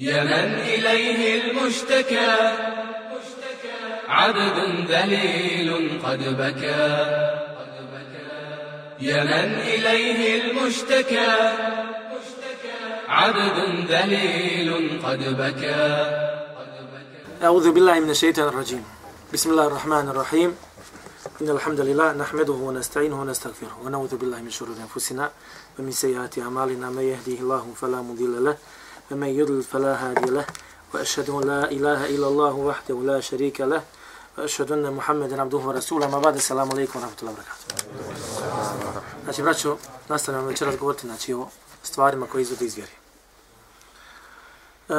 يا من إليه المشتكى. عبد ذليل قد بكى. يا من إليه المشتكى. عبد ذليل قد بكى. أعوذ بالله من الشيطان الرجيم. بسم الله الرحمن الرحيم. إن الحمد لله نحمده ونستعينه ونستغفره ونعوذ بالله من شرور أنفسنا ومن سيئات أعمالنا. من يهديه الله فلا مضل له ومن يضلل فلا هادي له وأشهد أن لا إله إلا الله وحده لا شريك له وأشهد أن محمد عبده ورسوله ما بعد السلام عليكم ورحمة الله وبركاته Znači, braćo, nastavljamo večeras govoriti znači, o stvarima koje izvode iz vjeri. E,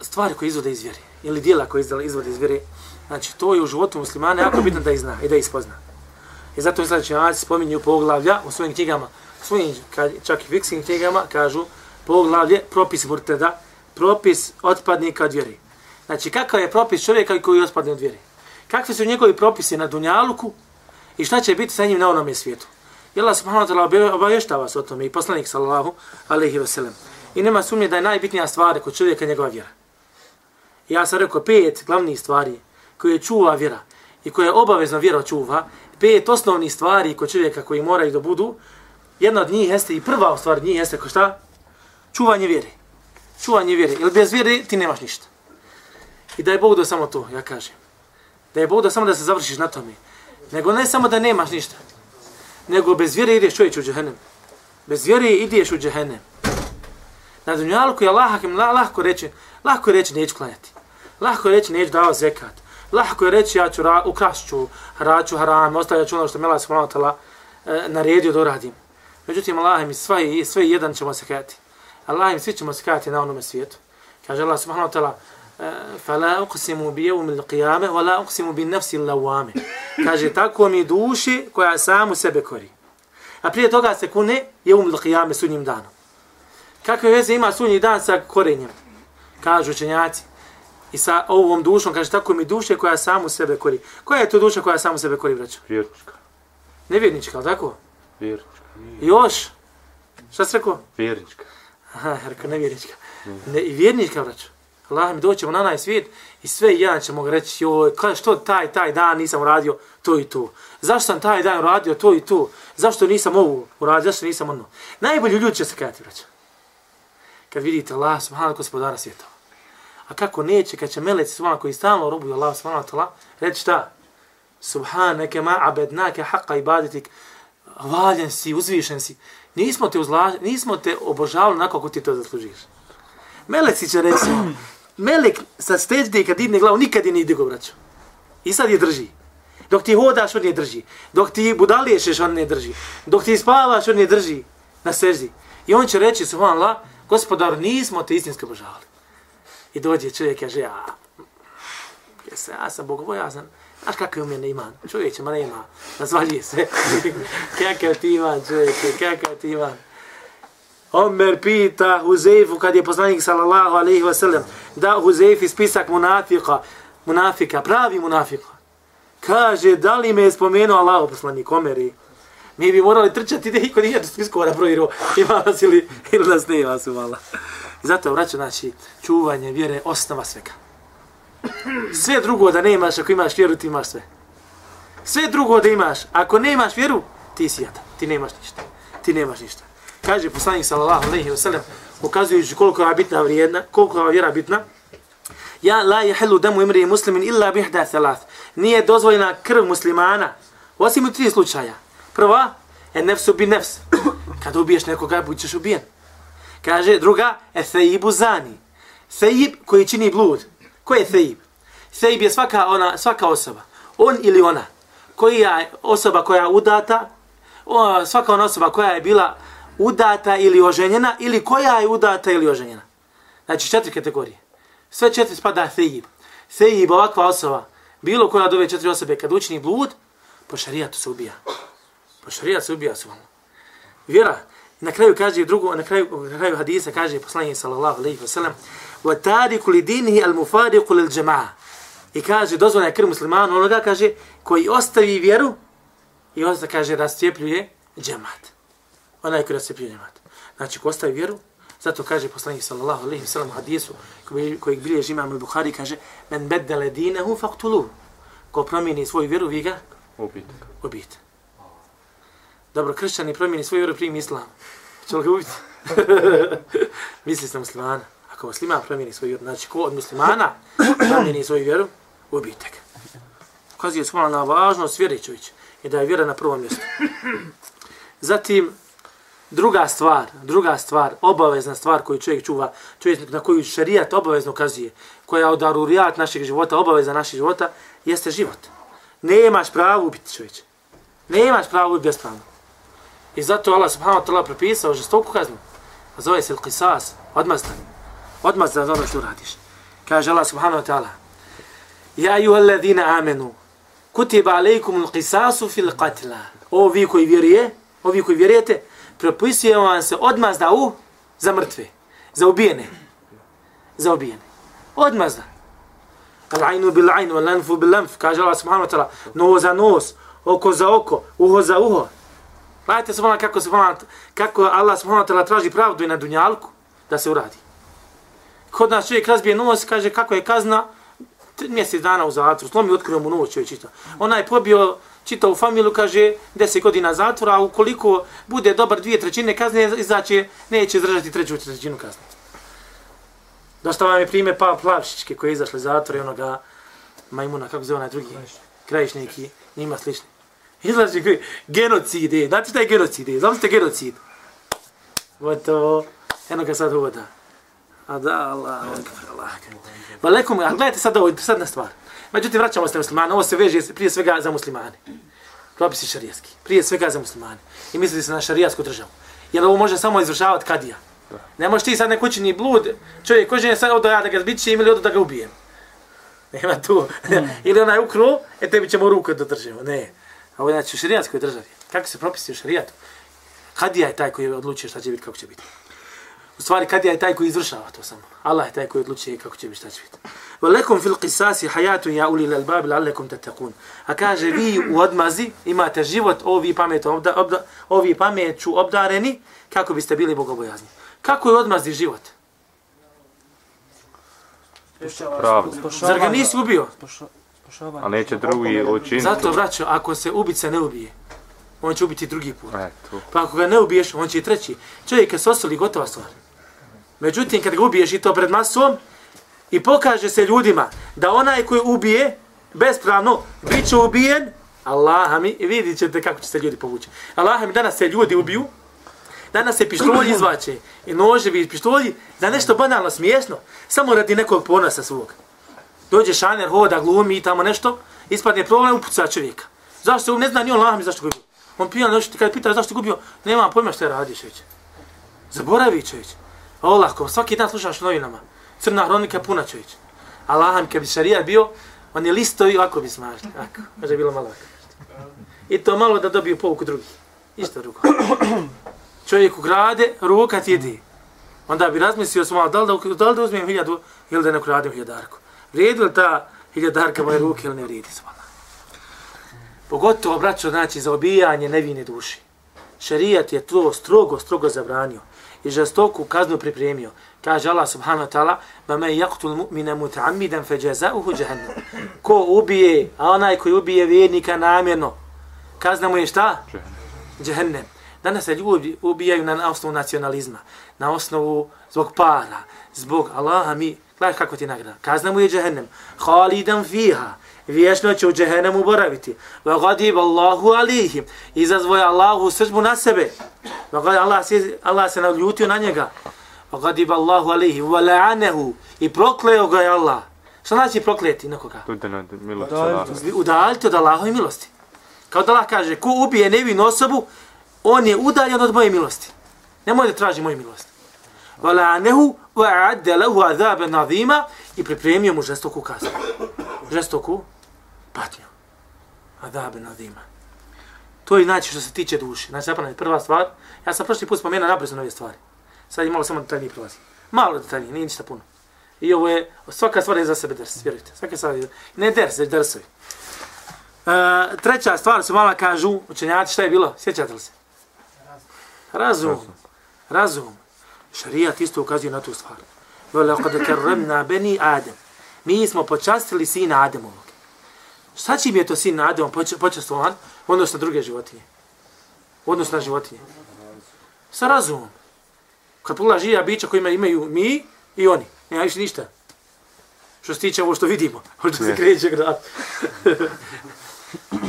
stvari koje izvode iz vjeri, ili dijela koje izvode iz vjeri, znači, to je u životu muslimana jako bitno da zna i da ispozna. I zato izlači, znači, spominju poglavlja u svojim knjigama, svojim čak i fikskim knjigama, kažu poglavlje, propis murteda, propis otpadnika od vjeri. Znači, kakav je propis čovjeka koji otpadne od vjeri? Kakvi su njegovi propisi na Dunjaluku i šta će biti sa njim na onome svijetu? I Allah subhanahu wa ta'ala obavještava se o tome i poslanik sallallahu alaihi wa sallam. I nema sumnje da je najbitnija stvar kod čovjeka njegova vjera. I ja sam rekao pet glavnih stvari koje čuva vjera i koje obavezno vjera čuva, pet osnovnih stvari kod čovjeka koji moraju da budu, jedna od njih jeste i prva stvar stvari njih jeste ko šta? Čuvanje vjere. Čuvanje vjere. Jer bez vjere ti nemaš ništa. I da je Bog da samo to, ja kažem. Da je Bog da samo da se završiš na tome. Nego ne samo da nemaš ništa. Nego bez vjere ideš čovječ u džahennem. Bez vjere ideš u džahennem. Na dunjalku je Allah lahko reći, lahko je reći neću klanjati. Lahko je reći neću davati zekat. Lahko je reći ja ću ra, ukrašću, haraću haram, ostavljat ću ono što Mela Smonatala e, naredio da uradim. Međutim, Allah mi sve, sve jedan ćemo se kajati. Allah im svi ćemo se kajati na onome svijetu. Kaže Allah subhanahu wa ta'ala, فلا اقسم بيوم القيامه ولا اقسم بالنفس اللوامه kaže tako mi duši koja samu sebe kori a prije toga se kune je um qiyame sunnim danom kakve veze ima sunni dan sa korenjem kažu učenjaci i sa ovom dušom kaže tako mi duše koja samu sebe kori koja je to duša koja samu sebe kori braćo vjernička nevjernička al tako vjernička još šta se rekao vjernička aha rekao nevjernička ne i vjernička braćo Allah mi doćemo na onaj svijet i sve ja ćemo reći, joj, što taj, taj dan nisam uradio to i to. Zašto sam taj dan uradio to i to? Zašto nisam ovo uradio, zašto nisam ono? Najbolji ljudi će se kajati, braća. Kad vidite Allah, subhanahu gospodara svijeta. A kako neće, kad će meleci svama koji stalno robuju Allah, subhanahu ta'ala, reći šta? Subhaneke ma abednake haqqa ibaditik, valjen si, uzvišen si. Nismo te, uzla, nismo te obožavali onako kako ti to zaslužiš. Meleci će reći, melek sa steđde kad idne glavu, nikad je ne ide go, braćo. I sad je drži. Dok ti hodaš, on je drži. Dok ti budaliješeš, on ne drži. Dok ti spavaš, on je drži na seždi. I on će reći, subhanallah, gospodar, nismo te istinski obožavali. I dođe čovjek, kaže, ja, jes, ja sam bogobojazan. Znaš kakav je u mene iman? Čovječe, ma nema, se. kakav ti iman, čovječe, kakav ti iman. Omer pita Huzeifu kad je poslanik sallallahu alaihi wa sallam da Huzeifi spisak munafika, munafika, pravi munafika. Kaže, da li me je spomenuo Allah poslanik Omeri? Mi bi morali trčati da iko nije spiskova da provjerio ima nas ili, ili nas ne ima su mala. Zato, vraću, znači, čuvanje vjere osnova svega. Sve drugo da ne imaš, ako imaš vjeru, ti imaš sve. Sve drugo da imaš, ako ne imaš vjeru, ti si jada, ti nemaš ništa. Ti nemaš ništa kaže poslanik sallallahu alejhi ve sellem ukazujući koliko je bitna vrijedna, koliko je vjera bitna. Ja la yahillu damu imri muslimin illa bi ihda thalath. Nije dozvoljena krv muslimana osim u tri slučaja. Prva, en nefsu bi nefs. Kad ubiješ nekoga, bućeš ubijen. Kaže druga, e theibu zani. Theib koji čini blud. Ko je theib? Theib je svaka, ona, svaka osoba. On ili ona. Koja je osoba koja je udata, svaka ona osoba koja je bila udata ili oženjena, ili koja je udata ili oženjena. Znači četiri kategorije. Sve četiri spada thejib. Thejib, ovakva osoba, bilo koja od ove četiri osobe, kad učini blud, po šarijatu se ubija. Po šarijatu se ubija svojno. Vjera, na kraju kaže drugo, na kraju, na kraju hadisa kaže poslanik sallallahu alejhi ve sellem: "Wa tariku li dinihi al-mufariqu lil jama'a." I kaže dozvoljena je krv muslimana, onoga kaže koji ostavi vjeru i osta kaže rastjepljuje džemat onaj koji se prijemat. Znači, ko ostaje vjeru, Zato kaže poslanik sallallahu alejhi ve sellem u hadisu koji koji bilježi imam Buhari kaže men bedele dinehu faqtulu. Ko promijeni svoju vjeru, vi ga Ubiti. ubijte. Dobro, kršćani promijeni svoju vjeru, primi islam. Će li ga ubiti? Misli se na muslimana. Ako musliman promijeni svoju vjeru, znači ko od muslimana promijeni svoju vjeru, ubijte ga. Ukazuje se na važnost vjere čovječ i da je vjera na prvom mjestu. Zatim, druga stvar, druga stvar, obavezna stvar koju čovjek čuva, čovjek na koju šarijat obavezno ukazuje, koja je odarurijat našeg života, obaveza našeg života, jeste život. Nemaš pravo ubiti čovječe. Nemaš pravo ubiti bespravno. I zato Allah subhanahu wa ta'ala propisao žestoku kaznu. A zove se qisas, odmazda. Odmazda za ono što radiš. Kaže Allah subhanahu wa ta'ala. Ja ju alladhina amenu, kutiba alaikum qisasu fil qatla. O vi koji vjeruje, o vi koji vjerujete, propisuje vam se odmazda u za mrtve, za ubijene. Za ubijene. Odmazda. Al-ainu bil-ainu, al-lanfu bil-lanf, kaže Allah subhanahu wa ta'ala, nos za nos, oko za oko, uho za uho. Gledajte se kako, se kako Allah subhanahu wa traži pravdu i na dunjalku da se uradi. Kod nas čovjek razbije nos, kaže kako je kazna, mjesec dana u zatvoru, slomi otkrio mu noć čovjek čita. Ona je pobio čita u familiju, kaže, deset godina zatvora, a ukoliko bude dobar dvije trećine kazne, izaće, neće izdržati treću trećinu kazne. Dosta vam je primjer Pa Plavšićke koji je izašli iz zatvora i onoga majmuna, kako zove onaj drugi, krajišnik i njima slični. Izlazi koji, genocide, znate šta je genocide, znam ste genocid. Gotovo, eno ga sad uvoda. A da, Allah, Allah. Ma lekom, a gledajte sad ovo, interesantna stvar. Međutim, vraćamo se na muslimane, ovo se veže prije svega za muslimane. Propisi šarijaski, prije svega za muslimane. I mislite se na šarijasku državu. Jer ovo može samo izvršavati kadija. Ne možeš ti sad neko ni blud, čovjek kođe je sad odo ja da ga zbićem ili odo da ga ubijem. Nema tu. Mm. ili onaj ukru, e tebi ćemo ruku da držimo. Ne. A ovo je znači u šarijatskoj državi. Kako se propisi u šarijatu? Kadija je taj koji odlučuje šta će biti, kako će biti. U stvari, kadija je taj koji izvršava to samo. Allah je taj koji odlučuje kako će biti, šta će biti. Valekum fil qisasi hayatun ya ulil albab la'allakum tattaqun. A kaže vi u odmazi imate život ovi pamet obda, obda, ovi pameću obdareni kako biste bili bogobojazni. Kako je odmazi život? Pravda. Zar ga nisi ubio? A neće drugi učiniti. Zato vraćao, ako se ubica ne ubije, on će ubiti drugi put. Eto. Pa ako ga ne ubiješ, on će i treći. Čovjek kad se osoli, gotova stvar. Međutim, kad ga ubiješ i to pred masom, i pokaže se ljudima da onaj koji ubije bespravno, bit će ubijen, Allah mi, vidit ćete kako će se ljudi povući. Allah mi, danas se ljudi ubiju, danas se pištolji izvaće i noževi i pištolji za nešto banalno smiješno, samo radi nekog ponosa svog. Dođe šaner, hoda, glumi i tamo nešto, ispadne problem, upuca čovjeka. Zašto se ne zna ni on lahmi zašto gubio? On pija nešto, kada pita zašto gubio, nema pojma što je radiš već. Zaboravi čovječ. Olako, svaki dan slušaš novinama. Crna hronika puna čovječ. A laham, kad bi šarijat bio, on je listovi, ovako bi smažili. Ako, može bilo malo ovako. I to malo da dobiju povuku drugi. Isto drugo. Čovjek ukrade, ruka ti jedi. Onda bi razmislio sam da li da, da, li da uzmem hiljadu ili da ne ukradim hiljadarku. Vrijedi li ta hiljadarka moje ruke ili ne vrijedi svala? Pogotovo, braćo, znači, za obijanje nevine duši. Šarijat je to strogo, strogo zabranio i žestoku kaznu pripremio. Kaže Allah subhanahu wa ta'ala, ba me yaktul mu'mina muta'ammidan fe jahannam. Ko ubije, a onaj koji ubije vjernika namjerno, kazna mu je šta? Jahannam. Danas se ljudi ubijaju na osnovu nacionalizma, na osnovu zbog para, zbog Allaha mi, gledaj kako ti nagrada. Kazna mu je jahannam. Khalidan fiha. Vječno će u džehennemu boraviti. Wa gadib Allahu alihim. Izazvoje Allahu sržbu na sebe. Allah se, Allah se naljutio na njega. Wa gadib Allahu alihi. Wa la'anehu. I prokleo ga je Allah. Šta znači prokleti nekoga? Udaljiti od Allahove milosti. Kao da Allah kaže, ko ubije nevinu osobu, on je udaljen od moje milosti. Ne može da traži moju milost. Wa la'anehu وَعَدَّ لَهُ lehu azabe i pripremio mu žestoku kaznu. Žestoku patnju. Azabe nazima. To je znači što se tiče duše. Znači, zapravo znači, prva stvar. Ja sam prošli put spomenuo nabrzo nove stvari. Sad je malo samo detaljnije prolazi. Malo detaljnije, nije ništa puno. I ovo je, svaka stvar je za sebe ders, vjerujte. Svaka stvar je, ne ders, već dersovi. E, treća stvar su malo kažu, učenjaci, šta je bilo? Sjećate li se? Razum. Razum. Šarijat isto ukazuje na tu stvar. Vela kad karramna bani Adem. Mi smo počastili sina Ademovog. Šta će mi je to sin Ademom počastovan? Odnosno na druge životinje. Odnosno na životinje. Sa razumom. Kad pogledaš žija bića koji imaju mi i oni. Nema više ništa. Što se tiče ovo što vidimo. Ovo što se kreće grad.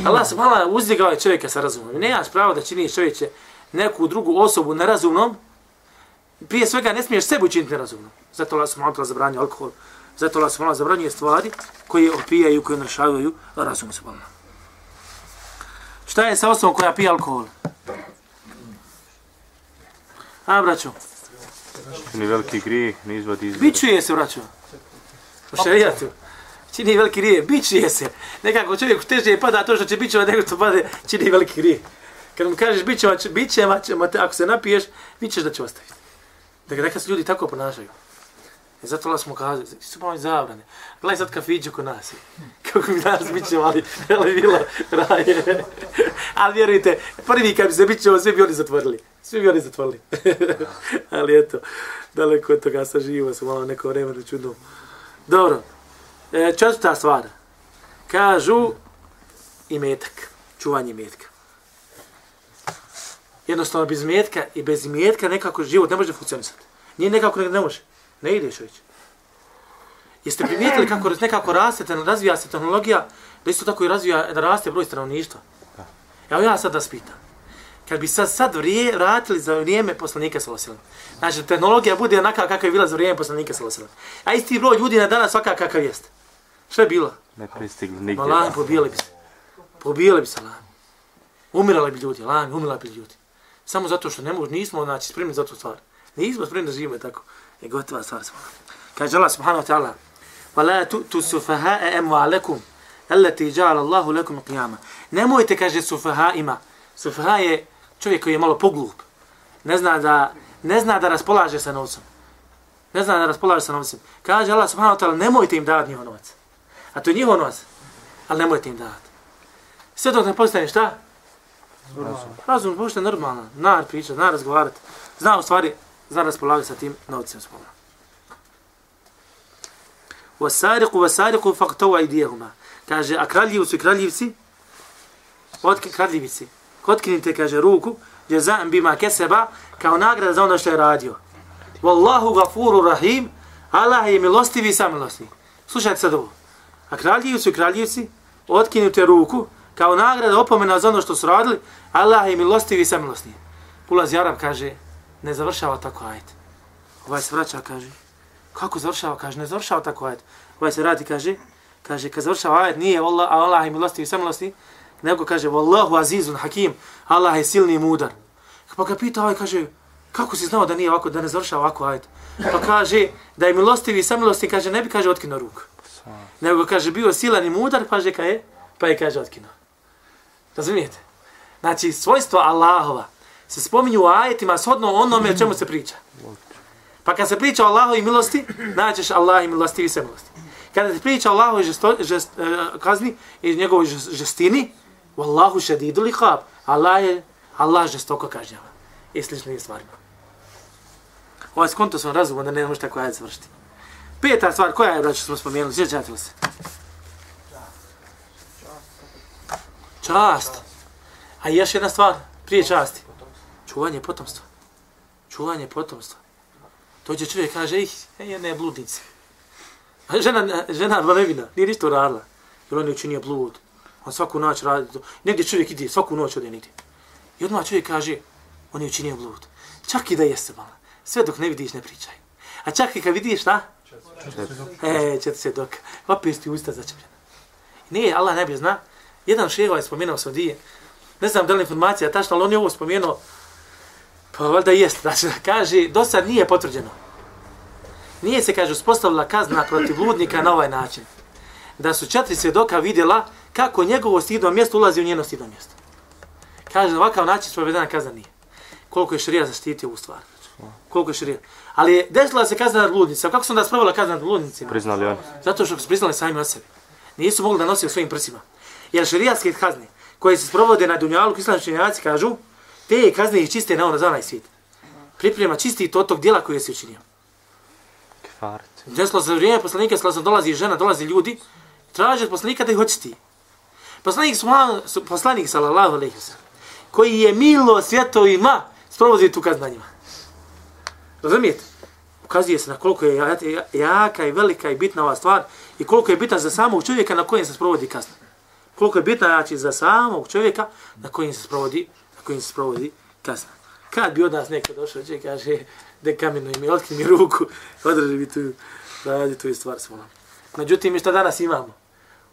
Allah se mala uzdigao je čovjeka sa razumom. Nemaš pravo da činiš čovječe neku drugu osobu nerazumnom. Prije svega ne smiješ sebi učiniti nerazumnom. Zato Allah se mala zabranio alkohol. Zato Allah mala zabranio stvari koje opijaju, koje narušavaju razum se mala. Šta je sa osobom koja pije alkohol? A, braćo? Ni veliki grije, ni izvod izvod. Bićuje se, braćo. U šarijatu. Čini veliki grije, bićuje se. Nekako čovjek teže pada to što će bićeva nego što pade, čini veliki grije. Kad mu kažeš bićeva, bićeva ćemo te, ako se napiješ, bićeš da će ostaviti. Dakle, neka se ljudi tako ponašaju. I zato Allah smo kazali, znači, su malo zabrane. Gledaj sad kafiđu kod nas. Kako mi danas bit će mali, ali bilo raje. ali vjerujte, prvi kad bi se bit ćemo, svi bi oni zatvorili. Svi bi oni zatvorili. ali eto, daleko od toga sa živo, sam malo neko vreme čudno. Dobro, e, četvrta stvar. Kažu i metak, čuvanje metka. Jednostavno, bez metka i bez metka nekako život ne može funkcionisati. Nije nekako ne može. Ne ide čovječ. Jeste primijetili kako nekako raste, razvija se tehnologija, da isto tako i razvija, da raste broj stanovništva? Evo ja sad da spitam. Kad bi sad, sad vrije, vratili za vrijeme poslanika Salosila. Znači, tehnologija bude onaka kakva je bila za vrijeme poslanika Salosila. A isti broj ljudi na danas svaka kakav jest. Što je bilo? Ne pristigli nigdje. Malan, pobijali bi se. Pobijali bi se, lan. Umirali bi ljudi, lan, umirali bi ljudi. Samo zato što ne mož, nismo znači, spremni za tu stvar. Nismo spremni da živimo tako je gotova stvar smo. Kaže Allah subhanahu wa ta'ala وَلَا تُؤْتُ سُفَهَاءَ أَمْوَالَكُمْ الَّتِي جَعَلَ اللَّهُ لَكُمْ قِيَامًا Nemojte, kaže sufaha ima. Sufaha je čovjek koji je malo poglup. Ne zna da, ne zna da raspolaže sa novcem. Ne zna da raspolaže sa novcem. Kaže Allah subhanahu wa ta'ala nemojte im davati njihov novac. A to je njihov novac. Ali nemojte im davati. Sve dok ne postane šta? Razum. Razum, možete normalno. Nar pričati, nar razgovarati. Zna u stvari za raspolaganje sa tim novcem spola. Wa sariqu wa sariqu dijehuma. Kaže a kraljivcu i kraljivci, otki kraljevci. otkinite, kaže ruku jazaan bima kasaba kao nagrada za ono što je radio. Wallahu gafuru rahim. Allah je milostivi i samilosni. Slušajte sad ovo. A kraljivcu i kraljivci, otkinite ruku kao nagrada opomena za ono što su radili. Allah je milostivi i samilosni. Ulazi Arab kaže, ne završava tako ajet. Ovaj se vraća, kaže, kako završava, kaže, ne završava tako ajet. Ovaj se radi, kaže, kaže, kad završava ajet, nije Allah, a Allah je milosti i samilosti, nego kaže, Wallahu azizun hakim, Allah je silni i mudar. Pa ga pita ovaj, kaže, kako si znao da nije ovako, da ne završava ovako ajet? Pa kaže, da je milostivi i samilosti, kaže, ne bi, kaže, otkinuo ruku. Nego kaže, bio silan i mudar, pa je, kaže, pa je, kaže, otkinuo. Razumijete? Znači, svojstvo Allahova, se spominju u ajetima shodno onome o čemu se priča. Pa kad se priča o Allahovi milosti, nađeš Allah i milosti i sve milosti. Kada se priča o Allahovi žesto, žest, uh, kazni i njegovoj žestini, u Allahu šedidu li hab, Allah je Allah žestoko kažnjava. I sličnim stvarima. Ovaj skonto sam razumio da ne može tako ajet završiti. Peta stvar, koja je, braću, smo spomenuli, sjećate li se? Čast. A još jedna stvar, prije časti. Čuvanje potomstva. Čuvanje potomstva. To će čovjek kaže, ih, ej, ne, bludnice. A žena, žena dva nevina, nije ništa uradila. Jer on je učinio blud. On svaku noć radi to. Negdje čovjek ide, svaku noć ode negdje. I odmah čovjek kaže, on je učinio blud. Čak i da jeste malo. Sve dok ne vidiš, ne pričaj. A čak i kad vidiš, šta? E, čet se dok. Opet ti usta začepljena. Nije, Allah ne bi zna. Jedan šehova je spomenuo Saudije. Ne znam da li informacija tačna, ali on je ovo spomenuo Pa valjda jest, znači kaže, do sad nije potvrđeno. Nije se, kaže, uspostavila kazna protiv bludnika na ovaj način. Da su četiri svjedoka vidjela kako njegovo stidno mjesto ulazi u njeno stidno mjesto. Kaže, na ovakav način sprovedena kazna nije. Koliko je šarija zaštitio u stvar. Koliko je šarija. Ali je desila se kazna nad bludnicima. Kako su onda spravila kazna nad bludnicima? Priznali oni. Zato što su priznali sami o sebi. Nisu mogli da nosi u svojim prsima. Jer šarijatske kazne koje se sprovode na dunjalu, islamski kažu, te kazne ih čiste na ono za onaj svijet. priprema čisti to tog dijela koje si učinio. Kefaret. Desilo za vrijeme poslanika, sallallahu dolazi žena, dolazi ljudi, traže od poslanika da ih očisti. Poslanik, poslanik sallallahu ve sellem, koji je milo svjetovima, sprovodi tu kaznu na njima. Razumijete? Ukazuje se na koliko je ja- ja- jaka i velika i bitna ova stvar i koliko je bitna za samog čovjeka na kojem se sprovodi kazna. Koliko je bitna znači, za samog čovjeka na kojem se sprovodi, kojim se sprovodi kazna. Kad bi od nas neko došao, će kaže, de kamenu mi, otkri mi ruku, održi mi tu, radi tu stvar s volom. Međutim, što šta danas imamo?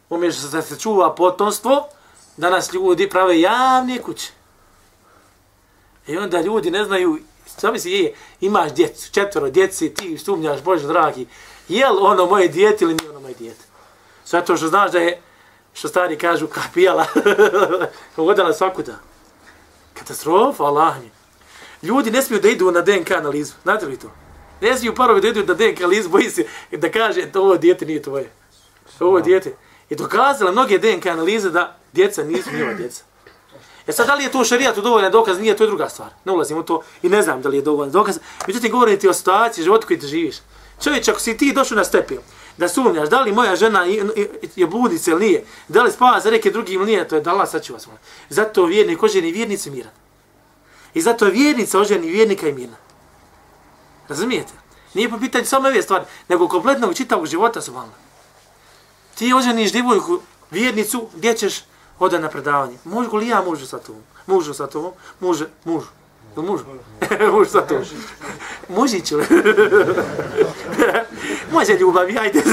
Umjesto da se čuva potomstvo, danas ljudi prave javne kuće. I onda ljudi ne znaju, šta misli, se je, imaš djecu, četvero djeci, ti sumnjaš, Bože dragi, je li ono moje dijete ili nije ono moje dijete? Zato što znaš da je, što stari kažu, kapijala, ugodala svakuda. Katastrofa, Allah mi. Ljudi ne smiju da idu na DNK analizu, znate li to? Ne smiju parovi da idu na DNK analizu, boji se da kaže, ovo dijete nije tvoje. Ovo je dijete. I dokazala mnoge DNK analize da djeca nisu njeva djeca. E sad, da li je to šarijatu dovoljan dokaz, nije, to je druga stvar. Ne ulazim u to i ne znam da li je dovoljan dokaz. Međutim, govorim ti o situaciji, životu koji ti živiš. Čovječ, ako si ti došao na stepen, da sumnjaš, da li moja žena je bludica ili nije, da li spava za neke drugi ili nije, to je da Allah sačuva svoje. Zato vjernik oženi vjernicu miran. I zato vjernica oženi vjernika i mirna. Razumijete? Nije po pitanju samo ove stvari, nego kompletnog čitavog života su valna. Ti oženiš djevojku, vjernicu, gdje ćeš odati na predavanje. Možu li ja mužu sa tobom? Mužu sa tobom? Muže, mužu. Jel mužu? mužu sa tobom. Mužiću. Može ljubavi, ajde.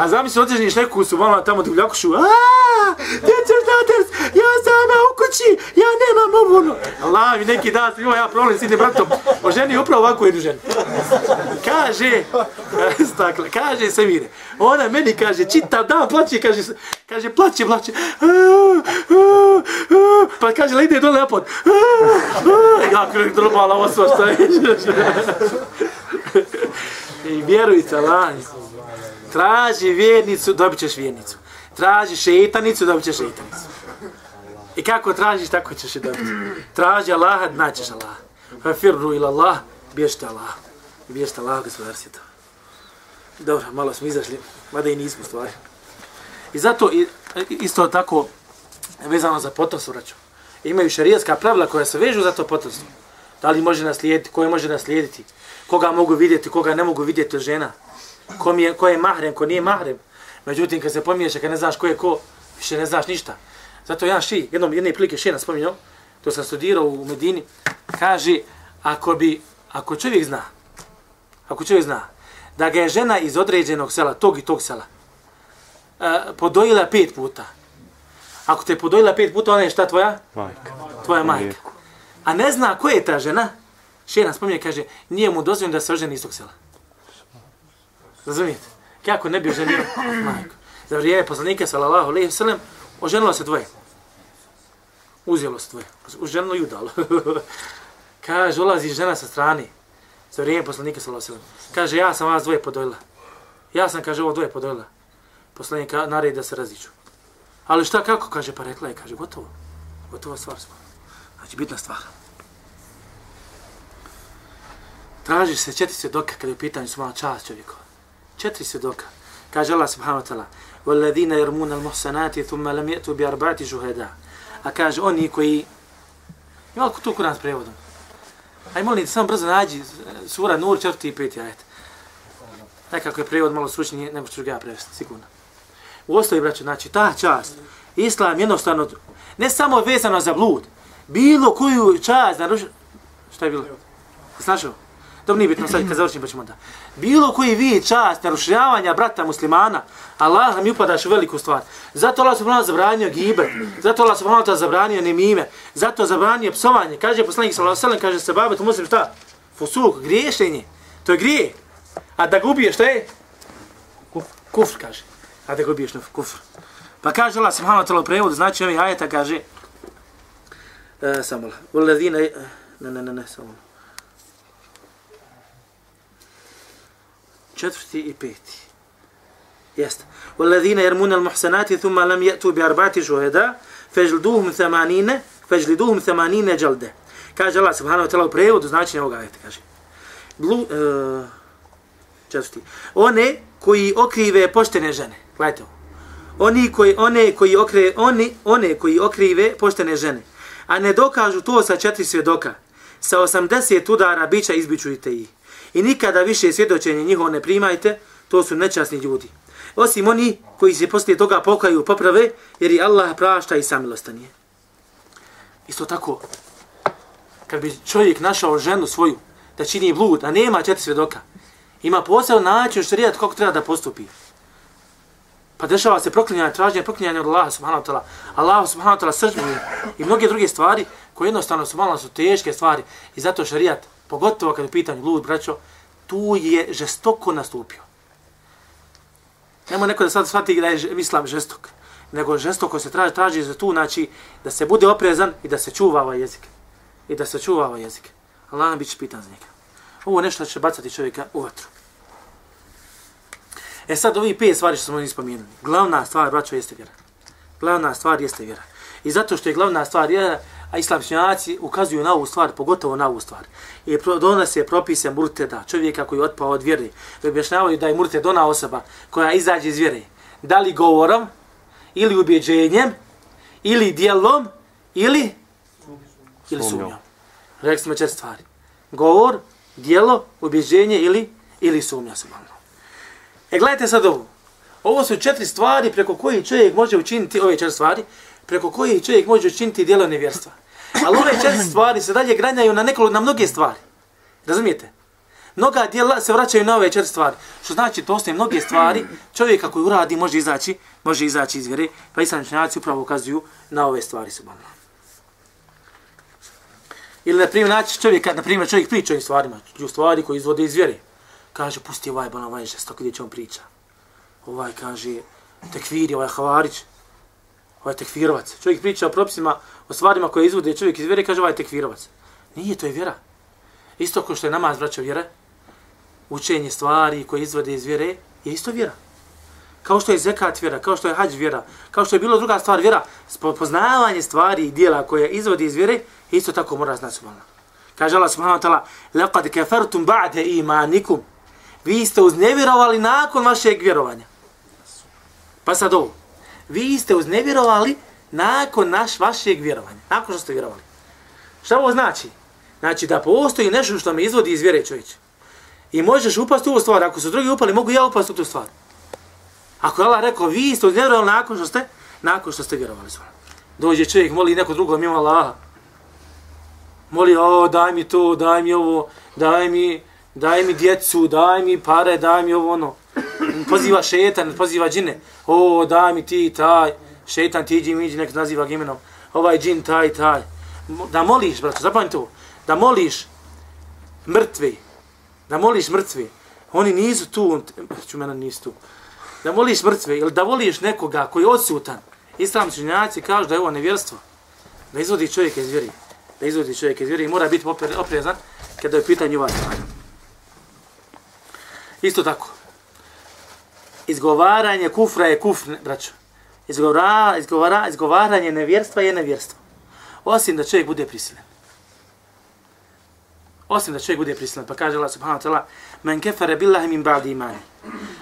A zamisli, odrežniš neku su vama tamo divljakušu. Aaaa, djeca šta ja sama u kući, ja nemam ovo ono. Allah mi neki dan, imao ja problem s jednim bratom, o ženi upravo ovako jednu ženu. Kaže, stakle, kaže se mire, ona meni kaže, čitav dan plaće, kaže, kaže, plaće, plaće. Pa kaže, le ide dole na pod. Ja krek drobala osoba, šta je? I vjerujte, Allah, traži vjernicu, dobit ćeš vjernicu. Traži šeitanicu, dobit ćeš šeitanicu. I kako tražiš, tako ćeš i dobiti. Traži Allaha, naćeš Allaha. Fa firru ila Allah, bježite Allah. I bježite Allah, gospodar svijeta. Dobro, malo smo izašli, mada i nismo stvari. I zato isto tako vezano za potomstvo vraću. Imaju šarijatska pravila koja se vežu za to potomstvo. Da li može naslijediti, koje može naslijediti, koga mogu vidjeti, koga ne mogu vidjeti od žena, ko, mi je, ko je mahrem, ko nije mahrem. Međutim, kad se pomiješa, kad ne znaš ko je ko, više ne znaš ništa. Zato jedan ši, jednom, jedne prilike šina spominjao, to sam studirao u Medini, kaže, ako bi, ako čovjek zna, ako čovjek zna, da ga je žena iz određenog sela, tog i tog sela, uh, podojila pet puta. Ako te podojila pet puta, ona je šta tvoja? Majka. Tvoja majka. A ne zna ko je ta žena, šena spominje, kaže, nije mu dozvoljeno da se oženi iz tog sela. Razumijete? Kako ne bi oženio majku? Za vrijeme poslanika, sallallahu alaihi wa sallam, oženilo se dvoje. Uzelo se dvoje. Oženilo i udalo. kaže, ulazi žena sa strane. Za vrijeme poslanika, sallallahu alaihi sallam. Kaže, ja sam vas dvoje podojila. Ja sam, kaže, ovo dvoje podojila. Poslanik naredi da se raziću. Ali šta, kako, kaže, pa rekla je, kaže, gotovo. Gotova stvar smo. Znači, bitna stvar. Traži se četiri svjedoka kada je u pitanju sumala čast čovjekova. Četiri svjedoka. Kaže Allah subhanahu wa ta'ala وَالَّذِينَ يَرْمُونَ الْمُحْسَنَاتِ ثُمَّ لَمْ يَأْتُوا بِأَرْبَعَةِ شُهَدَا A kaže oni koji... Ima li tu kuran s prevodom? Aj molim te, samo brzo nađi sura Nur, četvrti i peti ajet. Nekako je prevod malo stručniji, ne možeš ga ja prevesti, sigurno. U osnovi, braću, znači, ta čast, islam jednostavno, ne samo vezano za blud, bilo koju čast naruši... Šta je bilo? Snašao? Dobro, nije bitno, sad kad završim pa ćemo da. Bilo koji vid čast narušavanja brata muslimana, Allah mi upadaš u veliku stvar. Zato Allah subhanahu zabranio gibe, zato Allah subhanahu wa zabranio nemime, zato zabranio psovanje. Kaže poslanik sallallahu alejhi ve sellem, kaže se babet muslim šta? Fusuk, griješenje. To je grije. A da gubiješ šta je? Kufr, kaže. A da gubiješ na kufr. Pa kaže Allah subhanahu wa ta'ala znači ovih ajeta kaže, e, samo ulazina, Walladhina, ne, ne, ne, ne, samo četvrti i peti. Jeste. Walladhina yarmuna al-muhsanati thumma lam yatu bi arba'ati shuhada fajlduhum 80 fajlduhum 80 jalda. Kaže Allah subhanahu wa ta'ala u prevodu znači ovoga ajeta kaže. Blu uh, četvrti. One koji okrive poštene žene. Gledajte. Oni koji one koji okrive oni one koji okrive poštene žene. A ne dokažu to sa četiri svjedoka. Sa 80 udara bića izbičujte ih. I nikada više svjedočenje njihovo ne primajte, to su nečasni ljudi. Osim oni koji se poslije toga pokaju poprave, jer i Allah prašta i samilostan je. Isto tako, kad bi čovjek našao ženu svoju, da čini blud, a nema četiri svjedoka, ima posebno način šarijat kako treba da postupi. Pa dešava se proklinjanje, traženje proklinjanje od Allaha subhanahu wa ta'ala. Allah subhanahu wa ta'ala sržbuje i mnoge druge stvari koje jednostavno su malo su teške stvari i zato šarijat, pogotovo kad je pitanje blud, braćo, tu je žestoko nastupio. Nemo neko da sad shvati da je islam žestok, nego žestoko se traži, traži za tu, znači da se bude oprezan i da se čuva ovaj jezik. I da se čuva ovaj jezik. Allah nam bit će pitan za njega. Ovo nešto će bacati čovjeka u vatru. E sad ovi pet stvari što smo spomenuli. Glavna stvar, braćo, jeste vjera. Glavna stvar jeste vjera. I zato što je glavna stvar vjera, a islamšnjaci ukazuju na ovu stvar, pogotovo na ovu stvar. I donose propise murteda, čovjeka koji je otpao od vjere. I objašnjavaju da je murted ona osoba koja izađe iz vjere. Da li govorom, ili ubjeđenjem, ili dijelom, ili, ili sumnjom. Rekli smo četiri stvari. Govor, dijelo, ubjeđenje ili, ili sumnja se malo. E gledajte sad ovo. Ovo su četiri stvari preko koji čovjek može učiniti, ove četiri stvari, preko koji čovjek može učiniti dijelo nevjerstva. Ali ove četiri stvari se dalje granjaju na nekolo, na mnoge stvari. Razumijete? Mnoga dijela se vraćaju na ove četiri stvari. Što znači, to ostaje mnoge stvari, čovjek ako uradi može izaći, može izaći iz vjere, pa islamčnjaci upravo ukazuju na ove stvari su. Ili, na primjer, naći čovjek, na primjer, čovjek priča o stvarima, o stvari koji izvode iz vjere. Kaže, pusti ovaj, ban, ovaj žestok, gdje će on priča. Ovaj kaže, tekviri, ovaj havarić, ovaj tekvirovac. Čovjek priča o propisima, o stvarima koje izvode čovjek iz vjere, kaže, ovaj tekfirovac. Nije, to je vjera. Isto kao što je namaz, braćo, vjera, učenje stvari koje izvode iz vjere, je isto vjera. Kao što je zekat vjera, kao što je hađ vjera, kao što je bilo druga stvar vjera, poznavanje stvari i dijela koje izvodi iz vjere, isto tako mora znati subhanahu. Kaže Allah subhanahu wa ta'ala, لَقَدْ كَفَرْتُمْ بَعْدَ إِمَانِكُمْ Vi ste uznevjerovali nakon vašeg vjerovanja. Pa sad ovo. Vi ste uznevjerovali nakon naš vašeg vjerovanja. Nakon što ste vjerovali. Šta ovo znači? Znači da postoji nešto što me izvodi iz vjere čovječe. I možeš upasti u ovu stvar. Ako su drugi upali, mogu ja upasti u tu stvar. Ako je Allah rekao, vi ste vjerovali nakon što ste, nakon što ste vjerovali. Dođe čovjek, moli neko drugo mimo Allaha moli, o, daj mi to, daj mi ovo, daj mi, daj mi djecu, daj mi pare, daj mi ovo, ono. Poziva šetan, poziva džine, o, daj mi ti, taj, šetan, ti iđi iđi, nek naziva imenom, ovaj džin, taj, taj. Da moliš, braćo, zapamti to, da moliš mrtvi, da moliš mrtvi, oni nisu tu, ću mena nisu tu, da moliš mrtve ili da voliš nekoga koji je odsutan, islamski činjaci kažu da je ovo nevjerstvo, da izvodi čovjeka iz vjeri da izvodi čovjek iz vjeri i mora biti oprezan kada je pitanje ovaj stvar. Isto tako. Izgovaranje kufra je kufr, braćo. Izgovara, izgovara, izgovaranje nevjerstva je nevjerstvo. Osim da čovjek bude prisilen. Osim da čovjek bude prisilen. Pa kaže Allah subhanahu wa ta'ala Men kefare billahi min ba'di imani.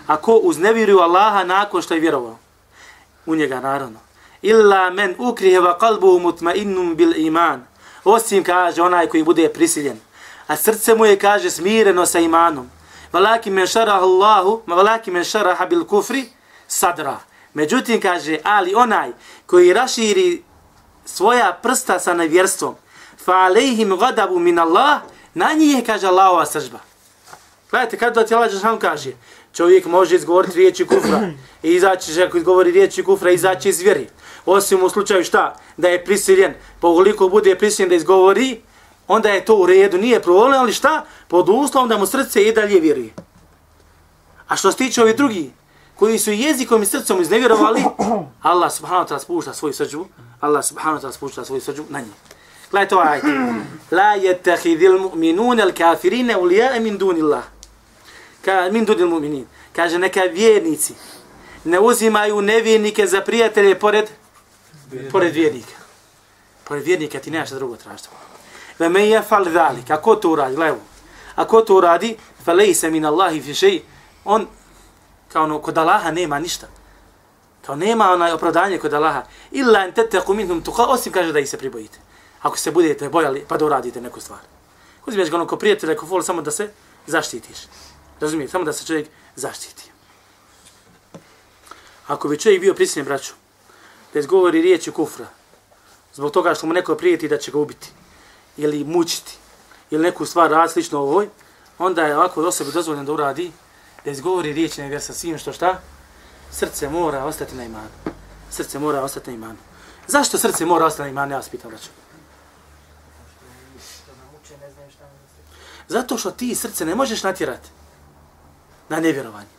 Ako uznevjeruju Allaha nakon što je vjerovao. U njega naravno. Illa men ukrihe va kalbuhu mutmainnum bil iman osim kaže onaj koji bude prisiljen. A srce mu je kaže smireno sa imanom. Valaki men šaraha Allahu, ma valaki men šaraha bil kufri sadra. Međutim kaže, ali onaj koji raširi svoja prsta sa nevjerstvom, fa alejhim gadabu min Allah, na njih je kaže Allahova sržba. Gledajte, kada ti Allah Žešan kaže, čovjek može izgovoriti riječi kufra, i izaći, ako izgovori riječi kufra, izaći iz vjeri osim u slučaju šta, da je prisiljen, pa ukoliko bude prisiljen da izgovori, onda je to u redu, nije problem, ali šta, pod uslovom da mu srce i dalje vjeruje. A što se tiče ovi drugi, koji su jezikom i srcom iznevjerovali, Allah subhanahu wa ta'ala spušta svoju srđbu, Allah subhanahu wa ta'ala spušta svoju srđbu na njih. Gledajte ovaj ajte. La yetahidil mu'minun al kafirine ulija min dunillah. Ka, min dunil mu'minin. Kaže neka vjernici ne uzimaju nevjernike za prijatelje pored pored vjernika. Pored vjernika ti nemaš drugo tražiti. Ve me je fal dhalik. Ako to uradi, gledaj Ako to uradi, fa lejse min Allahi fi šeji, on, kao ono, kod Allaha nema ništa. Kao nema onaj opravdanje kod Allaha. Illa en teteku minhum tuha, osim kaže da ih se pribojite. Ako se budete bojali, pa da uradite neku stvar. Uzmiješ ga ono ko prijatelja, ko vol, samo da se zaštitiš. Razumijete, samo da se čovjek zaštiti. Ako bi čovjek bio prisiljen, braću, da izgovori riječi kufra, zbog toga što mu neko prijeti da će ga ubiti, ili mučiti, ili neku stvar rad slično ovoj, onda je ovako osobi dozvoljeno da uradi, da izgovori riječi nevjer sa svim što šta, srce mora ostati na imanu. Srce mora ostati na imanu. Zašto srce mora ostati na imanu, ja vas pitam, braću. Zato što ti srce ne možeš natjerati na nevjerovanje.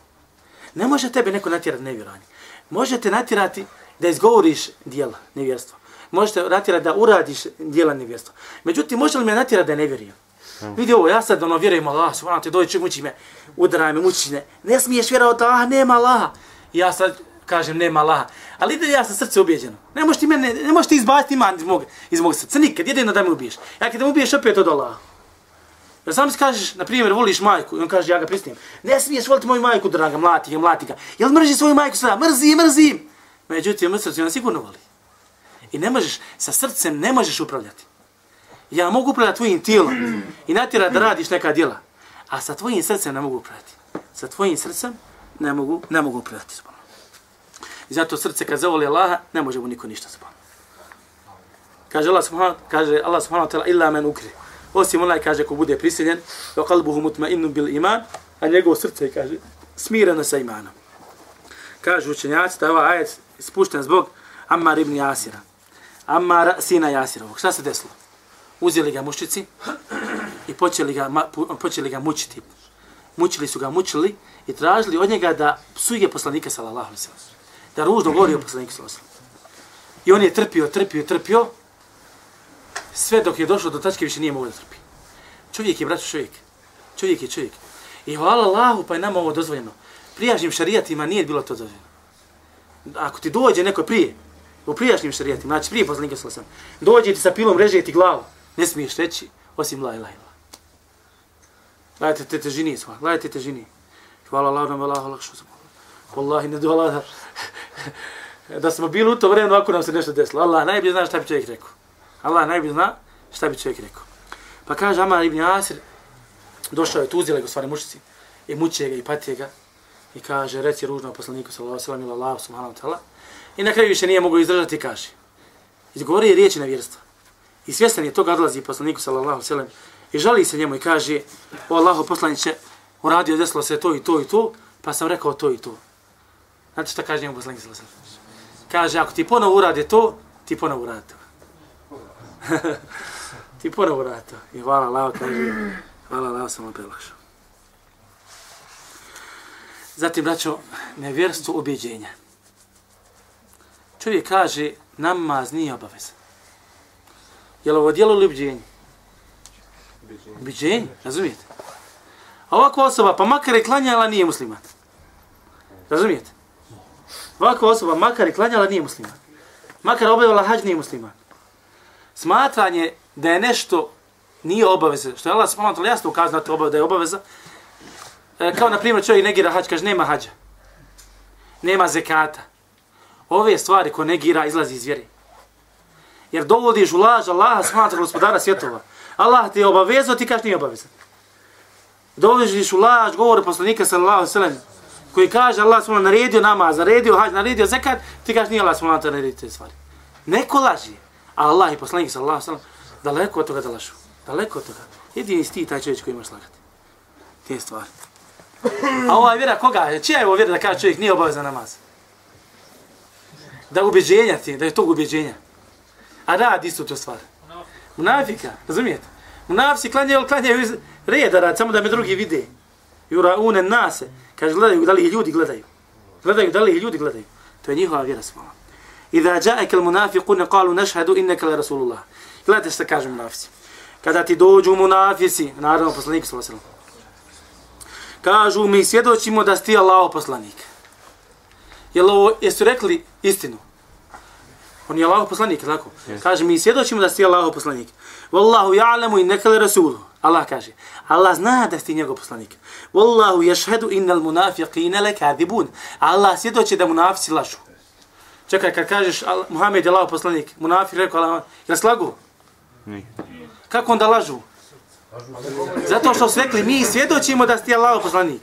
Ne može tebe neko natjerati na nevjerovanje. Možete natjerati da izgovoriš dijela nevjerstva. Možete natjerati da uradiš dijela nevjerstva. Međutim, može li me natjerati da ne vjerujem? Mm. Vidi ovo, ja sad ono vjerujem Allah, subhanahu te dođe, muči me, udaraj me, mučine. Ne smiješ vjerovati, ah, nema Allaha. Ja sad kažem, nema Allaha. Ali ide ja sam srce ubijeđeno. Ne možeš ti, mene, ne možeš ti izbaciti iman iz mog, iz mog srca. Nikad, jedino da me ubiješ. Ja kad me ubiješ, opet od Allaha. Jer sam si kažeš, na primjer, voliš majku, i on kaže, ja ga pristijem. Ne smiješ voliti moju majku, draga, mlati ga, mlati ga. Jel mrži svoju majku sada? Mrzi, mrzi. Međutim, srce ona sigurno voli. I ne možeš, sa srcem ne možeš upravljati. Ja mogu upravljati tvojim tijelom i natjera da radiš neka djela. A sa tvojim srcem ne mogu upravljati. Sa tvojim srcem ne mogu, ne mogu upravljati. I zato srce kad zavoli Allaha, ne može mu niko ništa zbog. Kaže Allah subhanahu, kaže Allah subhanahu wa ta'ala, illa men ukri. Osim onaj, kaže, ko bude prisiljen, wa qalbuhu mutma'innu bil iman, a njegovo srce, kaže, smireno sa imanom. Kaže učenjaci da ovaj ajet spušten zbog Ammar ibn Jasira. Ammar sina Jasirovog. Šta se desilo? Uzeli ga mušici i počeli ga, počeli ga mučiti. Mučili su ga, mučili i tražili od njega da psuje poslanika sallallahu alaihi Da ružno govori o poslaniku sallallahu I on je trpio, trpio, trpio, sve dok je došlo do tačke više nije mogo da trpi. Čovjek je, braćo, čovjek. Čovjek je čovjek. I hvala Allahu, pa je nama ovo dozvoljeno. Prijašnjim šarijatima nije bilo to dozvoljeno. Ako ti dođe neko prije, u prijašnjim šarijatima, znači prije poslanika sallallahu dođe ti sa pilom, reže ti glavu, ne smiješ reći, osim la ilaha illa. Gledajte te težini, sva. gledajte te težini. Hvala Allah, nam Allah, Allah, što sam. Wallahi, ne dola da, da smo bili u to vremenu, ako nam se nešto desilo. Allah najbolje zna šta bi čovjek rekao. Allah najbolje zna šta bi čovjek rekao. Pa kaže Amar ibn Asir, došao je tu, uzeli ga stvari mušici, i muče ga i patije ga, i kaže, reci ružno poslaniku, sallallahu sallam, ila Allah, subhanahu ta'ala, i na kraju više nije mogu izdržati i kaže, izgovori je riječi na vjerstvo. I svjestan je toga odlazi poslaniku, sallallahu sallam, i žali se njemu i kaže, o Allahu poslaniće, uradio, desilo se to i to i to, pa sam rekao to i to. Znate šta kaže njemu poslanik, sallallahu sallam? Kaže, ako ti ponovo uradi to, ti ponovo uradi to. ti ponovo uradi to. I hvala Allah, kaže, hvala Allah, sam vam prelašao. Zatim, braćo, nevjerstvo objeđenja. Čovjek kaže, namaz nije obaveza. Je li ovo dijelo ili objeđenje? Objeđenje, razumijete? A ovakva osoba, pa makar je klanjala, nije musliman. Razumijete? Ovakva osoba, makar je klanjala, nije musliman. Makar obavila hađ, nije musliman smatranje da je nešto nije obaveza, što je Allah subhanahu ta'ala jasno ukazano da, obaveza, da je obaveza, e, kao na primjer čovjek negira hađ, kaže nema hađa, nema zekata. Ove stvari ko negira izlazi iz vjeri. Jer dovodiš u laž Allaha subhanahu gospodara svjetova. Allah ti je obavezao, ti kažeš nije obavezan. Dovodiš u laž govore poslanika sallallahu sallam, koji kaže Allah smo naredio namaz, naredio hađ, naredio zekat, ti kažeš nije Allah smo naredio te stvari. Neko laži. A Allah i poslanik sallallahu alejhi ve sellem daleko od toga da lažu. Daleko od toga. Jedini ti taj čovjek koji ima slagati. Te stvari. A ova vjera koga? Čija je ovo vjera da kaže čovjek nije obavezan namaz? Da ubeđenja ti, da je to ubeđenja. A radi istu to stvar. Munafika, razumijete? Munafisi klanjaju, klanjaju iz reda rad, samo da me drugi vide. Jura une nase. Kaže, gledaju da li ljudi gledaju. Gledaju da li ljudi gledaju. To je njihova vjera svala. Iza ja'aka al-munafiqun qalu nashhadu innaka la rasulullah. Gledajte što kaže munafici. Kada ti dođu munafici, naravno poslanik sallallahu alejhi Kažu mi svjedočimo da si Allahov poslanik. Jel ovo jesu rekli istinu? On je Allahov poslanik, tako? Kaže, mi svjedočimo da si Allahov poslanik. Wallahu ja'lamu innaka li rasuluh. Allah kaže, Allah zna da si njegov poslanik. Wallahu yashhadu innal munafiqina lakadibun. Allah svjedoči da munafici lažu. Čekaj, kad kažeš Al- Muhammed je Allahov poslanik, munafiq rekao Allah, jel slagu? Nije. Kako onda lažu? Zato što su rekli, mi svjedočimo da si Allahov poslanik.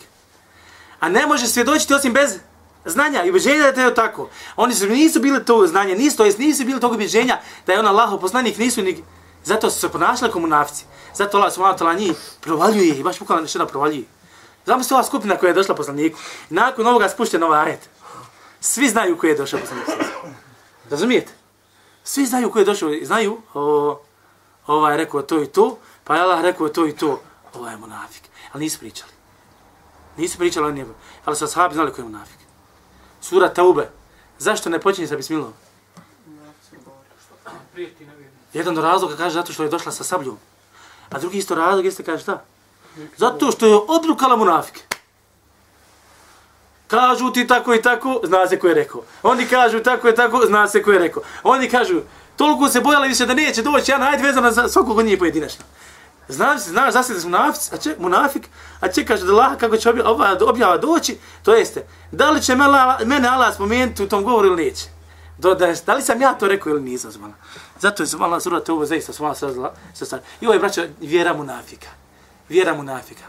A ne može svjedočiti osim bez znanja i ubeđenja da je to tako. Oni su, nisu bili to znanje, nisu, to jest nisu bili tog ubeđenja da je on Allahov poslanik, nisu ni... Zato su se ponašali kao munafici. Zato Allah subhanahu wa ta'ala njih provaljuje i baš bukvalno nešto da provaljuje. Znamo se ova skupina koja je došla poslaniku. Nakon ovoga spušten ovaj ajet. Svi znaju koji je došao poslanik. Razumijete? Svi znaju koji je došao, znaju o, ovaj je rekao to i to, pa je Allah rekao to i to, ovaj je munafik. Ali nisu pričali. Nisu pričali o njemu. Ali su ashabi znali koji je munafik. Sura Taube. Zašto ne počinje sa bismilom? Jedan od razloga kaže zato što je došla sa sabljom. A drugi isto razlog jeste kaže šta? Zato što je obrukala munafike. Kažu ti tako i tako, zna se ko je rekao. Oni kažu tako i tako, zna se ko je rekao. Oni kažu, toliko se bojali više da neće doći, ja najde vezano za svakog od njih pojedinačno. Znaš, znaš, zasad da su munafik, a, če, munafik, a čekaš da Allah kako će objava, objava doći, to jeste, da li će mene, mene Allah spomenuti u tom govoru ili neće? Do, da, da li sam ja to rekao ili nisam, zbala. Zato je zbala sura te ovo zaista su malo srazila. I ovo je, braćo, vjera munafika. Vjera munafika.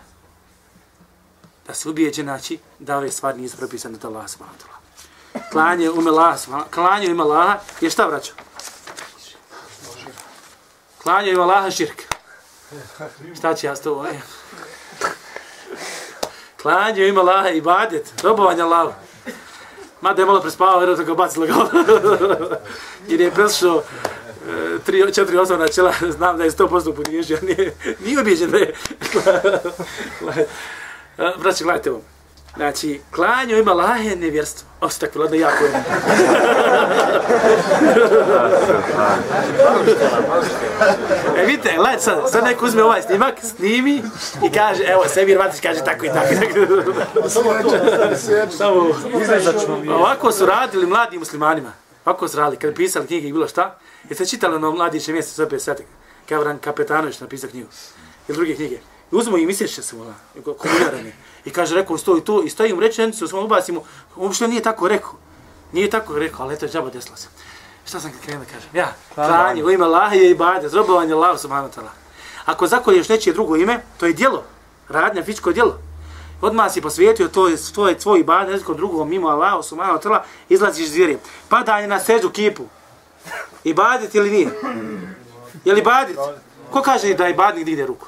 Da se ubijeđe, znači, da ove stvari nisu propisane da Allah subhanahu ta'ala. Klanje u ime Allah, subhanahu- klanje u ime Allaha je šta, braćo? Klanje u ime Allaha širk. Šta će ja s tobom? Klanje ima ime Allaha i badet, robovanje Allahu. Mada je malo prespavao, jer je tako bacilo ga. jer je preslušao e, tri, četiri osnovna načela, znam da je 100% poniježio, nije, nije objeđen da je. E, Braći, gledajte ovo. Znači, klanju ima lahe nevjerstvo. O, se tako, ladno jako je. e, vidite, gledajte sad, sad neko uzme ovaj snimak, snimi i kaže, evo, Semir Matić kaže tako i tako. Samo, ovako su radili mladi muslimanima. Ovako su radili, kad pisali knjige i bilo šta. Jeste čitali ono mladiće mjesto, sve sad, Kavran Kapetanović napisao knjigu. Ili druge knjige. I uzmo i misliće se vola, komunarani. I kaže, rekao, sto i to, i stojim rečenicu, samo ubacimo, uopšte nije tako rekao. Nije tako rekao, ali eto džaba desilo se. Šta sam krenuo da kažem? Ja, klanje, u ime Allaha je ibadet, zrobovanje Allah subhanahu ta'ala. Ako zakolješ nečije drugo ime, to je djelo, radnja, fizičko djelo. Odmah si posvijetio, to je, to je tvoj ibadet, nekom drugom mimo Allah subhanahu ta'ala, izlaziš iz vjere. Padanje na seđu kipu. Ibadet ili nije? Je li ibadet? Ko kaže da je ibadet gdje ide ruku?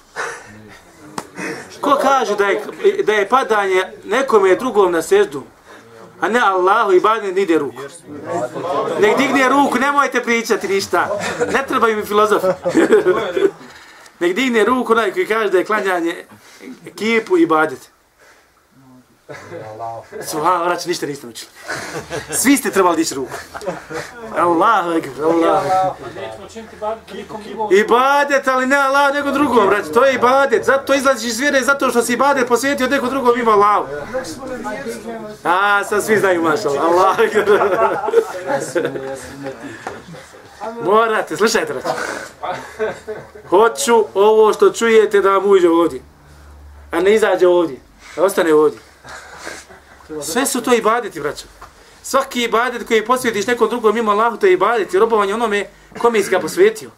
Ko kaže da je, da je padanje nekome drugom na seždu, a ne Allahu i badne nide ruku. Nek digne ruku, nemojte pričati ništa. Ne trebaju mi filozofi. Nek digne ruku onaj koji kaže da je klanjanje kipu i badete. Subhano, vraći, ništa niste učili. Svi ste trebali dići ruku. Allahu ekber, Allahu ekber. Ibadet, ali ne Allah, nego drugom, brate. To je ibadet. Zato izlaziš iz vjere, zato što si ibadet posvijetio neko drugom ima Allah. A, sad svi znaju, mašal. Allah. Morate, slušajte, brate. Hoću ovo što čujete da vam uđe ovdje. A ne izađe ovdje. Da ostane ovdje. Sve su to ibadeti, braćo. Svaki ibadet koji posvjetiš nekom drugom mimo Allahu, to je ibadet i robovanje onome kome si ga posvjetio.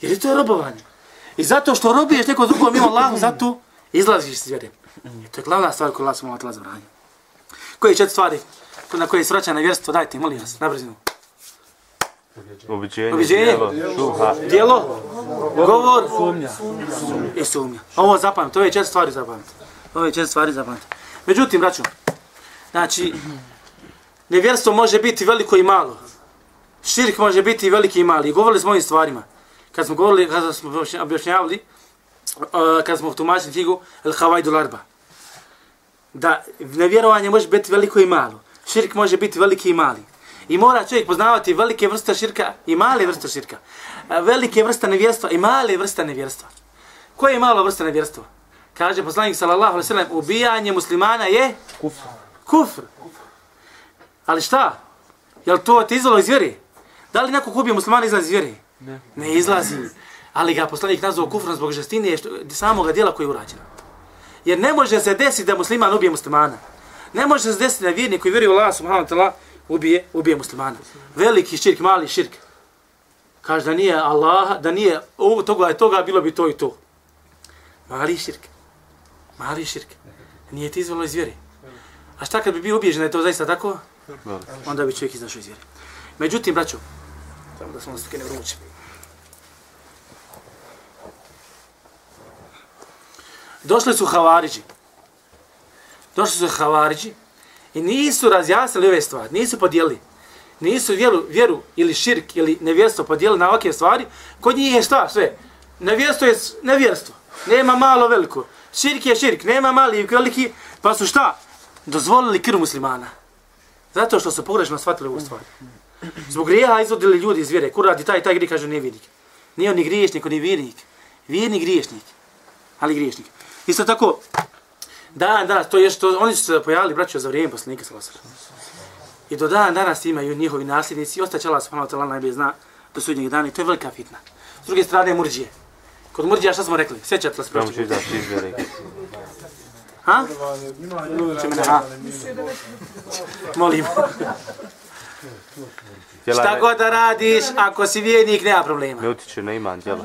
Jer je to je robovanje. I zato što robiješ nekom drugom mimo Allahu, zato izlaziš iz vjere. I to je glavna stvar koju Allah subhanahu wa ta'ala zabranio. Koje četiri stvari na koje je svraćano vjerstvo, dajte, molim vas, na brzinu. Ubiđenje, Ubiđenje. djelo, šuha. Dijelo, govor sumnja. i sumnja. Ovo zapamti, to je četiri stvari zapamti. Ovo je četiri stvari zapamti. Međutim, braćo, znači, nevjerstvo može biti veliko i malo. Širk može biti veliki i mali. Govorili smo o ovim stvarima. Kad smo govorili, kad smo objašnjavali, kad smo tumačili knjigu El Havajdu Larba. Da nevjerovanje može biti veliko i malo. Širk može biti veliki i mali. I mora čovjek poznavati velike vrste širka i male vrste širka. Velike vrste nevjerstva i male vrste nevjerstva. Koje je malo vrste nevjerstva? Kaže poslanik sallallahu alejhi ve sellem, ubijanje muslimana je kufr. Kufr. Ali šta? Jel to ti izvelo iz vjeri? Da li neko ko ubije muslimana izlazi iz vjere? Ne. Ne izlazi. Ali ga poslanik nazvao kufrom zbog žestine što, samoga dijela koji je urađeno. Jer ne može se desiti da musliman ubije muslimana. Ne može se desiti da vjernik koji vjeruje u Allah subhanahu wa ta'ala ubije, ubije muslimana. Veliki širk, mali širk. Kaže da nije Allah, da nije ovo, toga je toga, bilo bi to i to. Mali širk. Mali širk. Nije ti izvelo iz vjere. A šta kad bi bio ubiježen da je to zaista tako? Onda bi čovjek izašao iz vjere. Međutim, braćo, samo da smo stikene vruće. Došli su havariđi. Došli su havariđi i nisu razjasnili ove stvari, nisu podijelili. Nisu vjeru, vjeru ili širk ili nevjerstvo podijelili na ovakve stvari. Kod njih je šta sve? Nevjerstvo je nevjerstvo. Nema malo veliko. Širk je širk, nema mali i veliki. Pa su šta? Dozvolili krv muslimana. Zato što su pogrešno shvatili ovu stvar. Zbog grijeha izvodili ljudi iz vjere. Kur radi taj, taj grije, kaže, nije vjernik. Nije on ni griješnik, on je vjernik. Vjerni griješnik. Ali griješnik. Isto tako, dan danas, to je što oni su se pojavili, braćo, za vrijeme poslanika Salasara. I do dan danas imaju njihovi nasljednici i ostaće Allah subhanahu wa ta'ala najbolje zna do sudnjeg dana i to je velika fitna. S druge strane, murđije. Kod murđija šta smo rekli? Sjećate li se Pravo da ti izvjeri. Ha? Molim. Šta god da radiš, ako si vjernik, nema problema. Ne utiče na iman djela.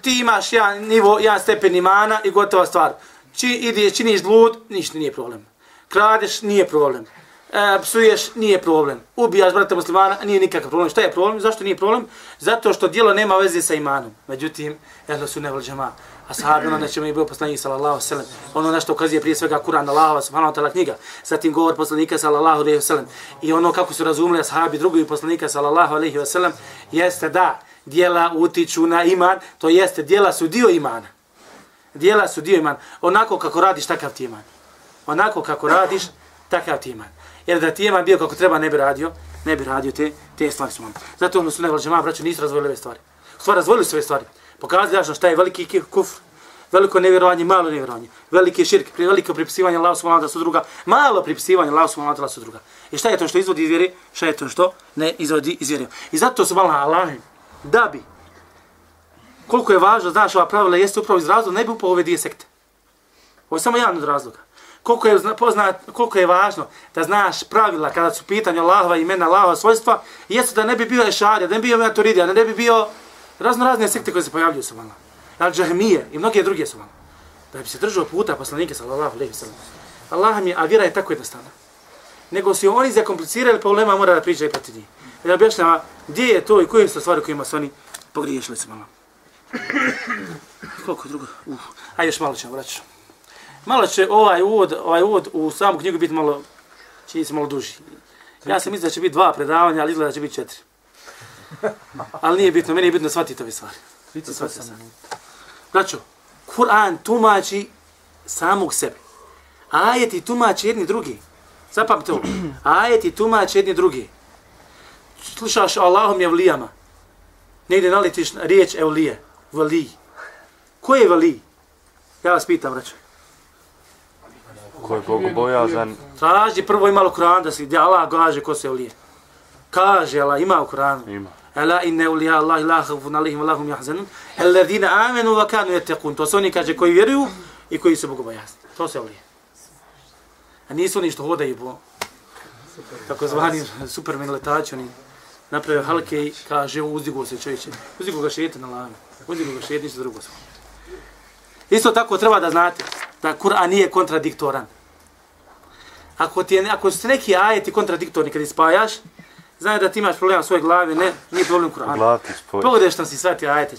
Ti imaš jedan nivo, jedan stepen imana i gotova stvar. Či ide, činiš blud, ništa nije problem. Kradeš, nije problem. E, psuješ, nije problem. Ubijaš brata muslimana, nije nikakav problem. Šta je problem? Zašto nije problem? Zato što dijelo nema veze sa imanom. Međutim, jedno su ne džama ashabi, ono na čemu je bio poslanik sallallahu sallam. Ono na što ukazuje prije svega Kur'an Allahova subhanahu wa ta'ala knjiga. Zatim govor poslanika sallallahu alaihi ve sallam. I ono kako su razumili ashabi drugi poslanika sallallahu alaihi ve sallam jeste da dijela utiču na iman, to jeste dijela su dio imana. Dijela su dio imana. Onako kako radiš, takav ti iman. Onako kako radiš, takav ti iman. Jer da ti iman bio kako treba, ne bi radio, ne bi radio te, te stvari su Zato ono su nevlađe braću, nisu razvojili ove stvari. U stvari, pa razvojili su ove stvari. Pokazali jasno šta je veliki kufr, veliko nevjerovanje, malo nevjerovanje, veliki širk, veliko pripisivanje Allahu subhanahu wa ta'ala su druga, malo pripisivanje Allahu subhanahu wa ta'ala su druga. I šta je to što izvodi iz vjere, šta je to što ne izvodi iz vjere. I zato su malo Allah da bi koliko je važno, znaš, ova pravila jeste upravo iz razloga, ne bi upao ove dvije sekte. Ovo je samo jedan od razloga. Koliko je, poznat, koliko je važno da znaš pravila kada su pitanje Allahova imena, Allahova svojstva, jeste da ne bi bio Ešarija, da ne bi bio Maturidija, da ne bi bio razno razne sekte koje se pojavljuju sa vama. Al Džahmije i mnoge druge su vama. Da bi se držao puta poslanike sallallahu alejhi ve sellem. Allah mi a vjera je tako jednostavna. Nego se oni zakomplicirali pa problema mora da priča i protiv njih. Da objašnjava gdje je to i koje su stvari kojima su oni pogriješili su vama. Koliko drugo? Uh. Ajde još malo ćemo vraćati. Malo će ovaj uvod, ovaj uvod u samu knjigu biti malo, čini se malo duži. Ja sam mislio da će biti dva predavanja, ali izgleda da će biti četiri. Ali nije bitno, meni je bitno shvatiti ove stvari. Braćo, Kur'an tumači samog sebe. Ajeti tumači jedni drugi. Zapamte ovo. Ajeti tumači jedni drugi. Slušaš Allahom je vlijama. Negdje naletiš riječ evlije. Vali. Ko je vali? Ja vas pitam, braćo. Ko je Bogu bojazan? Traži prvo imalo Kur'an da se gdje Allah kaže ko se evlije. Kaže Allah, ima u Kur'anu. Ima. Ela inne ulija Allah la khawfun alihim wa lahum yahzanun alladhina amanu wa kanu yattaqun. To su oni kaže koji vjeruju i koji su bogobojazni. To se ovdje. A nisu oni što hodaju po tako zvani supermen letači, oni napravio halke i kaže uzdigo se čovječe. Uzdigo ga šete na lanu. Uzdigo ga šete, ništa drugo samo. Isto tako treba da znate da Kur'an nije kontradiktoran. Ako, ti je, ako su neki ajeti kontradiktorni kada ispajaš, Znaju da ti imaš problema u svojoj glavi, ne, nije problem Kur'ana. Pogledaj si shvatio, ajte.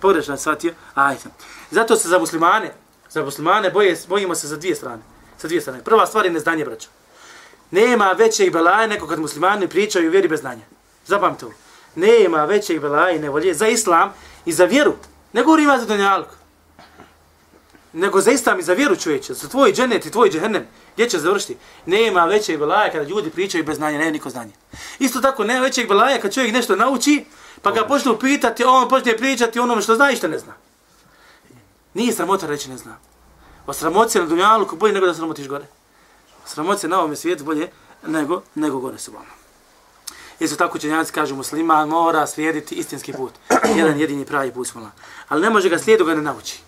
Pogledaj što si shvatio, ajte. Zato se za muslimane, za muslimane boje, bojimo se za dvije strane. Sa dvije strane. Prva stvar je neznanje, braćo. Nema većeg belaja neko kad muslimani pričaju vjeri bez znanja. Zapamte ovo. Nema većeg belaja i nevolje za islam i za vjeru. Ne govorim za donjalku nego za islam i za vjeru čovječe, za tvoj dženet i tvoj džehennem, gdje će završiti? Nema većeg belaja kada ljudi pričaju bez znanja, nema niko znanje. Isto tako, nema većeg belaja kada čovjek nešto nauči, pa ga počne pitati, on počne pričati onome što zna i što ne zna. Nije sramota reći ne zna. O sramoci na dunjalu ko bolje nego da sramotiš gore. O sramoci na ovom svijetu bolje nego, nego gore su vama. Isto tako učenjaci kažu musliman mora slijediti istinski put. Jedan jedini pravi put smola. Ali ne može ga slijedu ga ne nauči.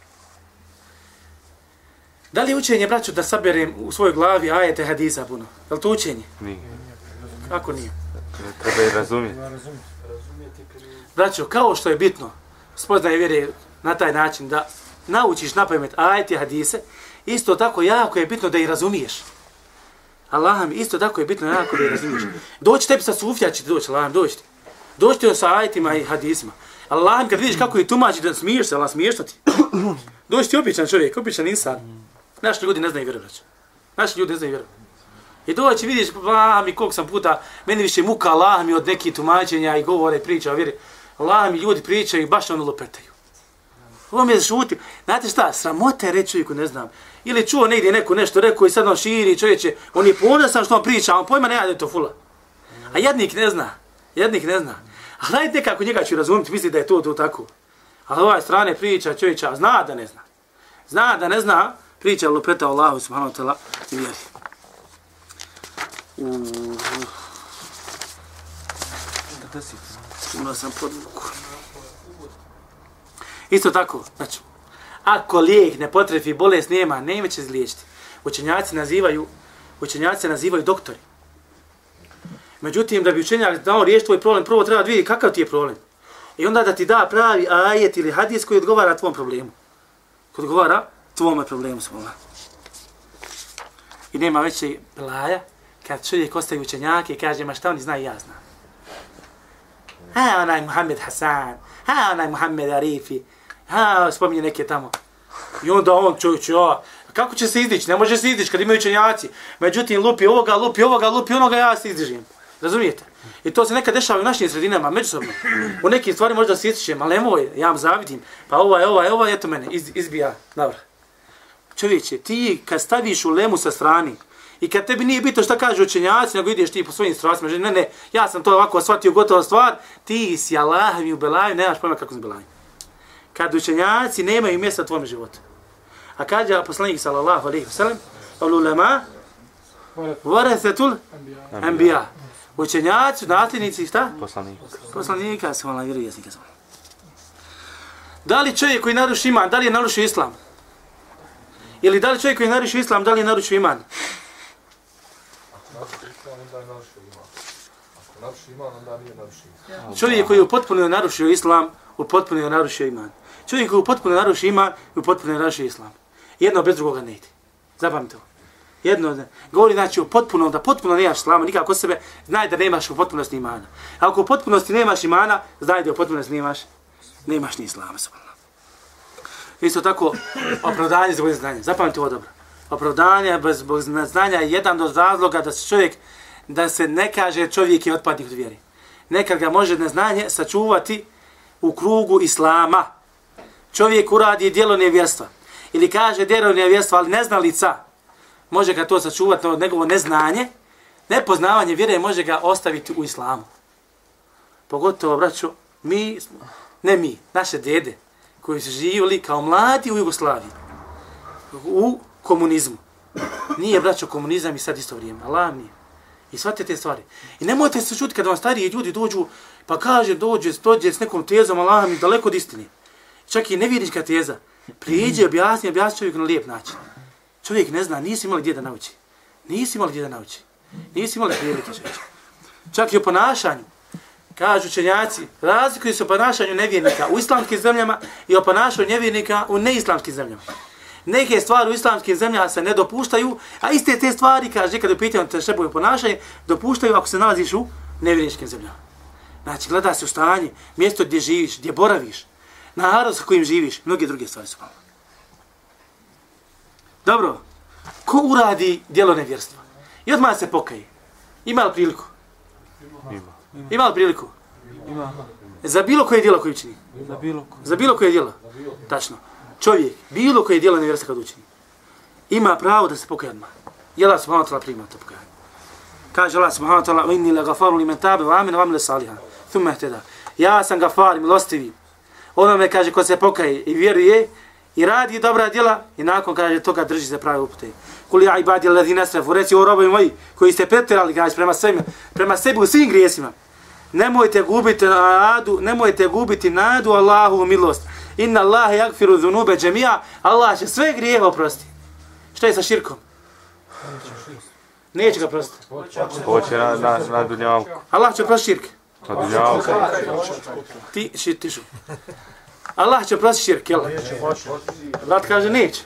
Da li je učenje, braću, da saberem u svojoj glavi ajete hadisa puno? Je li to učenje? Nije. Kako nije? Treba i razumjeti. Braćo, kao što je bitno spoznaje vjere na taj način da naučiš na pamet ajete hadise, isto tako jako je bitno da i razumiješ. Allah mi isto tako je bitno jako da i razumiješ. Doći tebi sa sufija će doći, Allah mi doći ti. Doći ti sa ajetima i hadisima. Allah mi kad vidiš kako je tumači da smiješ se, Allah smiješ ti. Doći ti običan čovjek, običan insan. Naši ljudi ne znaju vjeru, braćo. Naši ljudi ne znaju vjeru. I doći vidiš, Allah mi koliko sam puta, meni više muka Allah mi od nekih tumačenja i govore, priča o vjeri. Allah mi ljudi pričaju i baš ono lopetaju. Ovo mi je zašutio. Znate šta, sramota je reći čovjeku, ne znam. Ili čuo negdje neko nešto rekao i sad on širi čovječe, on je ponosan što on priča, a on pojma ne da je to fula. A jednik ne zna, jednik ne zna. A gledajte kako njega ću razumjeti, misli da je to to tako. A ova strane priča čovječa, zna da ne zna. Zna da ne zna, priča lupeta Allahu subhanahu wa ta'ala i vjeri. Uuu. Da si, imao sam podluku. Isto tako, znači, ako lijek ne potrefi bolest nema, nema će izliječiti. Učenjaci nazivaju, učenjaci nazivaju doktori. Međutim, da bi učenjak dao riješiti tvoj problem, prvo treba da vidi kakav ti je problem. I onda da ti da pravi ajet ili hadis koji odgovara tvom problemu. Koji odgovara tvome problemu svoga. I nema veće blaja kad čovjek ostaje učenjake i kaže, ma šta oni znaju, ja znam. Ha, onaj Muhammed Hasan, ha, onaj Muhammed Arifi, ha, spominje neke tamo. I onda on čovječ, ja, kako će se izdići? Ne može se izdići kad imaju učenjaci. Međutim, lupi ovoga, lupi ovoga, lupi onoga, ja se izdižim. Razumijete? I to se nekad dešava u našim sredinama, međusobno. U nekim stvari možda se ističem, ali nemoj, ja vam zavidim. Pa ovaj, ovaj, ovaj, eto mene, iz, izbija na vrh. Čovječe, ti kad staviš u lemu sa strani, I kad tebi nije bitno šta kaže učenjaci, nego ideš ti po svojim strastima, ne, ne, ja sam to ovako shvatio gotova stvar, ti si Allah mi u belaju, nemaš pojma kako si belaju. Kad učenjaci nemaju mjesta u tvojom životu. A kaže poslanik sallallahu alaihi wa sallam, ululema, varethetul anbiya. Učenjaci, nasljednici, šta? Poslanik. Poslanika, svala vjerojesnika. Da li čovjek koji naruši iman, da li je narušio islam? Ili da li čovjek koji narušio islam, da li je narušio iman? Čovjek koji je potpuno narušio islam, u potpuno je narušio iman. Čovjek koji je potpuno narušio iman, u potpuno je narušio islam. Jedno bez drugoga ne ide. Zapamite ovo. Jedno, govori znači u potpuno, da potpuno nemaš islama, nikako sebe, znaj da nemaš u potpunosti imana. A ako u potpunosti nemaš imana, znaj da u potpunosti nemaš, nemaš ni islama. Isto tako, opravdanje zbog znanja. Zapamite ovo dobro. Opravdanje zbog znanja je jedan od razloga da se čovjek, da se ne kaže čovjek je otpadnik od vjeri. Nekad ga može neznanje sačuvati u krugu islama. Čovjek uradi dijelo nevjerstva. Ili kaže dijelo nevjerstva, ali neznalica. Može ga to sačuvati od njegovo neznanje. Nepoznavanje vjere može ga ostaviti u islamu. Pogotovo, braćo, mi, ne mi, naše dede, koji su živjeli kao mladi u Jugoslaviji. U komunizmu. Nije, braćo, komunizam i sad isto vrijeme. Allah nije. I shvatite te stvari. I nemojte se čuti kad vam stariji ljudi dođu, pa kaže, dođe, dođe s nekom tezom, Allah mi daleko od istine. Čak i nevjernička teza. Prijeđe, objasni, objasni čovjek na lijep način. Čovjek ne zna, nisi imali gdje da nauči. Nisi imali gdje da nauči. Nisi imali prilike čovječe. Čak i o ponašanju. Kažu učenjaci, razlikuju se o ponašanju nevjernika u islamskim zemljama i o ponašanju nevjernika u neislamskim zemljama neke stvari u islamskim zemljama se ne dopuštaju, a iste te stvari, kaže, kada pitaju te šeboje ponašanje, dopuštaju ako se nalaziš u nevjerničkim zemljama. Znači, gleda se u stanje, mjesto gdje živiš, gdje boraviš, narod sa kojim živiš, mnoge druge stvari su malo. Dobro, ko uradi djelo nevjerstva? I odmah se pokaje. Ima li priliku? Ima. Ima li priliku? Ima. Za bilo koje djelo koje učini? Za bilo ko. Za bilo koje djelo? Tačno čovjek, bilo koje djelo nevjerstva kad učini, ima pravo da se pokaje odmah. I Allah subhanahu wa ta'ala prima to pokajanje. Kaže Allah subhanahu wa ta'ala, inni la gafaru li men tabe wa amin wa amile saliha. Thumma hteda. Ja sam gafar, milostivi. Ono me kaže ko se pokaje i vjeruje i radi dobra djela i nakon kaže toga drži se prave upute. Kuli ja ibadi alladhi nasrafu, reci o robovi moji koji ste pretjerali kaže prema sebi, prema sebi u svim grijesima. nemojte gubiti nadu, nemojte gubiti nadu Allahu milost. Inna Allah yakfiru dhunube džemija, Allah će sve grijehe oprostiti. Šta je sa širkom? Neće ga prostiti. Hoće na, na, na dunjalku. Allah će oprostiti širk. Na dunjalku. Ti, ti šu. Allah će oprostiti širk, jel? Brat kaže neće.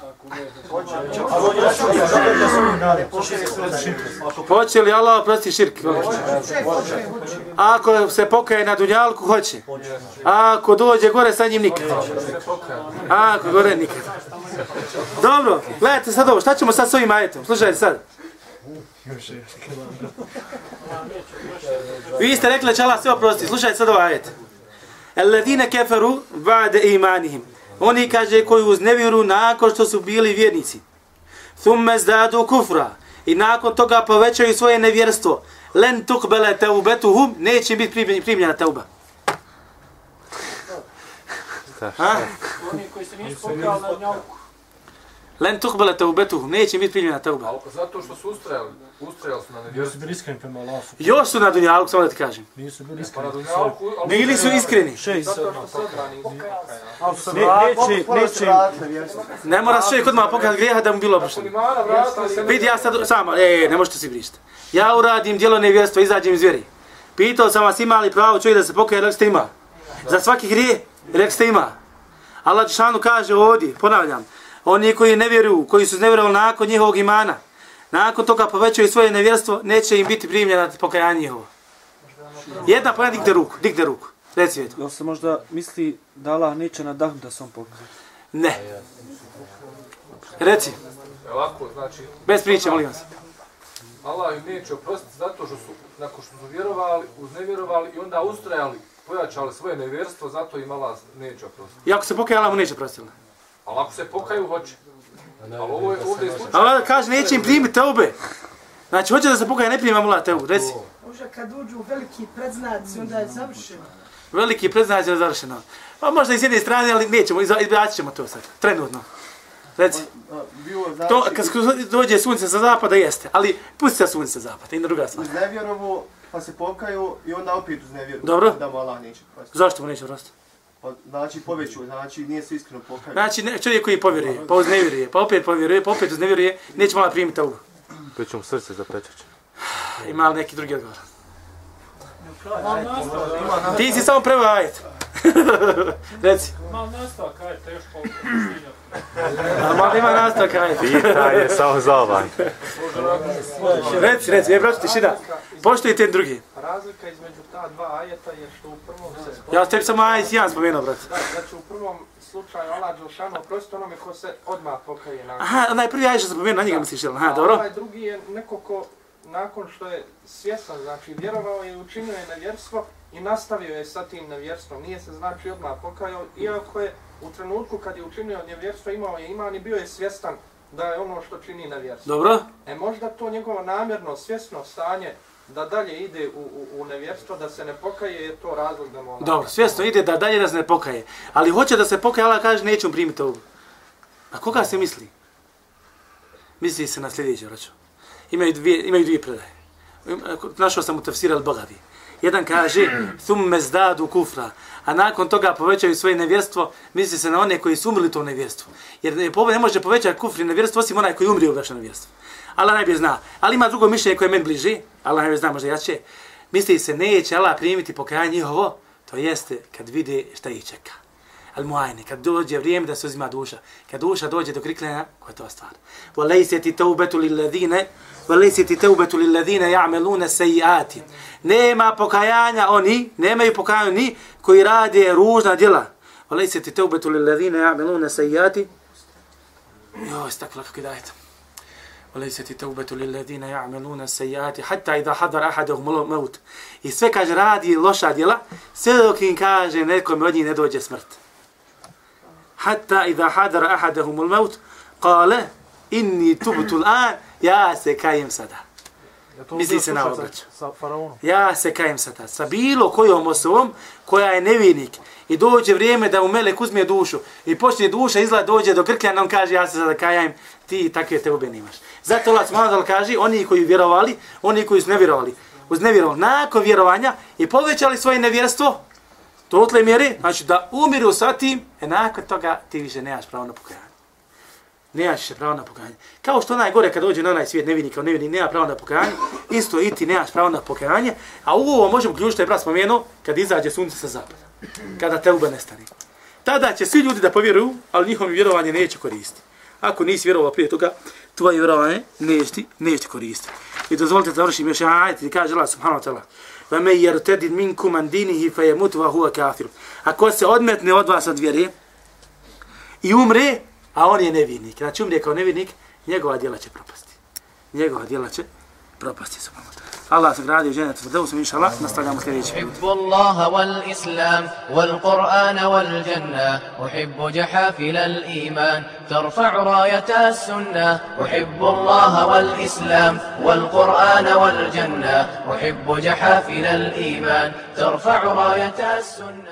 Hoće li Allah oprostiti širk? Ako se pokaje na dunjalku, hoće. Ako dođe gore, sa njim nikad. Ako gore, nikad. Dobro, gledajte sad ovo, šta ćemo sad s ovim ajetom? Slušajte sad. Vi ste rekli da će Allah sve oprostiti. Slušajte sad ovo ajet. Alladine keferu ba'de imanihim. Oni kaže koji uznevjeru nakon što su bili vjernici. Thumme zdadu kufra. I nakon toga povećaju svoje nevjerstvo. Len tukbele teubetuhum. Neće biti primljena teuba. Ha? Oni koji se nisu pokali na njavku. Len tukbele teubetuhum. Neće biti primljena teuba. Ali zato što su ustrajali, ustrajali su na Nisu nevjerstvu. bili iskreni prema Allahu. Još su na dunjalku, samo da ti kažem. Nisu bili Pa iskreni. na dunjalku, ali Ne ili su iskreni. Nisu. Ne, neće, neće, Ne mora se čovjek odmah pokazati grijeha da mu bilo oprošteno. Se... Vidi, ja sad, samo, e, ne možete si brišiti. Ja uradim djelo nevjerstva, izađem iz vjeri. Pitao sam vas ima li pravo čovjek da se pokaje, rekli ste ima. Za svaki grije, rekli ste ima. Allah Đešanu kaže ovdje, ponavljam, oni koji ne vjeruju, koji su nevjerovali nakon njihovog imana, nakon toga povećaju svoje nevjerstvo, neće im biti primljena pokajanje njihovo. Jedna pojena, digde ruku, digde ruku. Reci to. Jel se možda misli da Allah neće nadahnuti da se on pokaže? Ne. Reci, Ovako, znači, bez priče, molim vas. Allah im neće oprostiti zato što su, nakon što su vjerovali, uznevjerovali i onda ustrajali, pojačali svoje nevjerstvo, zato im Allah neće oprostiti. I ako se pokaje, Allah mu neće prostiti. Ali ako se pokaju, hoće. Ali ovo je ovdje je slučaj. Allah kaže, neće im primiti teube. Znači, hoće da se pokaje, ne prima mula teubu, reci. Može kad uđu veliki predznaci, onda je završeno. Veliki predznaci je završeno. Pa možda i s jedne strane, ali nećemo, izba- izbacit ćemo to sad, trenutno. Reci, to, kad dođe sunce sa zapada, jeste, ali pusti sa sunce sa zapada, i druga stvar. uznevjerovo, pa se pokaju i onda opet uznevjeruju. Dobro. Da mu Allah neće prostiti. Zašto mu neće prostiti? Pa, znači poveću, znači nije se iskreno pokaju. Znači, ne, čovjek koji povjeruje, pa uznevjeruje, pa opet povjeruje, pa opet uznevjeruje, neće mala primiti teubu. Već mu srce zapečeće. Ima li neki drugi odgovor? Ti si samo prvo ajet. Reci, Mal nastavak, ajde, teško. ali malo ima nastavak ajet. Pitanje samo za ovaj. Reci, reci, je braću tišina. Poštujte jedan drugi. Razlika između ta dva ajeta je što u prvom Ja tebi samo ajet jedan spomenuo, brat. da, znači u prvom slučaju Allah Đelšanu oprosti onome ko se odmah pokaje na Aha, onaj prvi što sam spomenuo, na njega misliš, jel? Aha, dobro. Ovaj drugi je neko ko nakon što je svjestan, znači vjerovao je i učinio je nevjerstvo i nastavio je sa tim nevjerstvom. Nije se znači odmah pokajao, iako je u trenutku kad je učinio nevjerstvo imao je iman i bio je svjestan da je ono što čini nevjerstvo. Dobro. E možda to njegovo namjerno, svjesno stanje da dalje ide u, u, u nevjerstvo, da se ne pokaje, je to razlog da mu Dobro, svjesno ide da dalje da se ne pokaje. Ali hoće da se pokaje, Allah kaže neću primiti ovu. Na koga se misli? Misli se na sljedeće, vraću. Imaju dvije, imaju dvije predaje. Našao sam u tafsir al-Bagavi. Jedan kaže, thumme zdadu kufra, a nakon toga povećaju svoje nevjerstvo, misli se na one koji su umrli to nevjerstvo. Jer ne, ne može povećati kufri nevjerstvo, osim onaj koji umri u vaše nevjerstvo. Allah najbolje zna. Ali ima drugo mišljenje koje je meni bliži, Allah najbolje zna, možda jače. Misli se, neće Allah primiti pokajanje njihovo, to jeste kad vide šta ih čeka. Al muajne, kad dođe vrijeme da se uzima duša. Kad duša dođe do krikljena, koja je to stvar? Wa lejseti taubetu li ladine, wa lejseti taubetu li ladine ja'melune sejati. Nema pokajanja oni, nemaju pokajanja oni koji rade ružna djela. Wa lejseti taubetu li ladine ja'melune sejati. Jo, stakle, kako je dajte. وليست التوبة للذين يعملون السيئات حتى إذا حضر أحدهم الموت I sve kaže radi loša djela, sve dok im kaže nekom od njih ne dođe smrt. Hatta idha hadara ahadahum al-maut qala inni tubtu al-an ja se kajem sada. Misli se na ovo, braćo. Sa faraonom. Ja se kajem sada. Sa bilo kojom osobom koja je nevinik i dođe vrijeme da mu melek uzme dušu i počne duša izgleda dođe do grkljana, on kaže ja se sada kajem, ti takve teube nemaš. Zato Allah subhanahu wa kaže, oni koji vjerovali, oni koji su nevjerovali, uz nevjerovali, nakon vjerovanja i povećali svoje nevjerstvo, to tle mjere, znači da umiru sa tim, e nakon toga ti više nemaš pravo na pokajanje. Nemaš više pravo na pokajanje. Kao što najgore kad dođe na onaj svijet nevini kao nevini, nema pravo na pokajanje, isto i ti nemaš pravo na pokajanje, a u ovo možemo ključiti, je brat spomenuo, kad izađe sunce sa zapada, kada te ube nestane. Tada će svi ljudi da povjeruju, ali njihovo vjerovanje neće koristiti. Ako nisi vjerovao prije toga, tvoje vjerovanje neće ti, neće ti koristiti. I dozvolite da završim još jedan ajet i kaže Allah subhanahu wa ta'ala وَمَنْ يَرْتَدِدْ مِنْكُمْ عَنْ دِينِهِ فَيَمُتْ وَهُوَ كَافِرٌ Ako se odmetne od vas od vjere i umre, a on je nevinik. Znači umre kao nevinik, njegova djela će propasti. Njegova djela će propasti. Subhanahu. Allah se gradi u dženetu sa deusom, inša Allah, nastavljamo sljedeći put. أحب الله والإسلام والقرآن والجنة أحب جحافل الإيمان ترفع راية السنة أحب الله والإسلام والقرآن والجنة أحب جحافل الإيمان ترفع راية السنة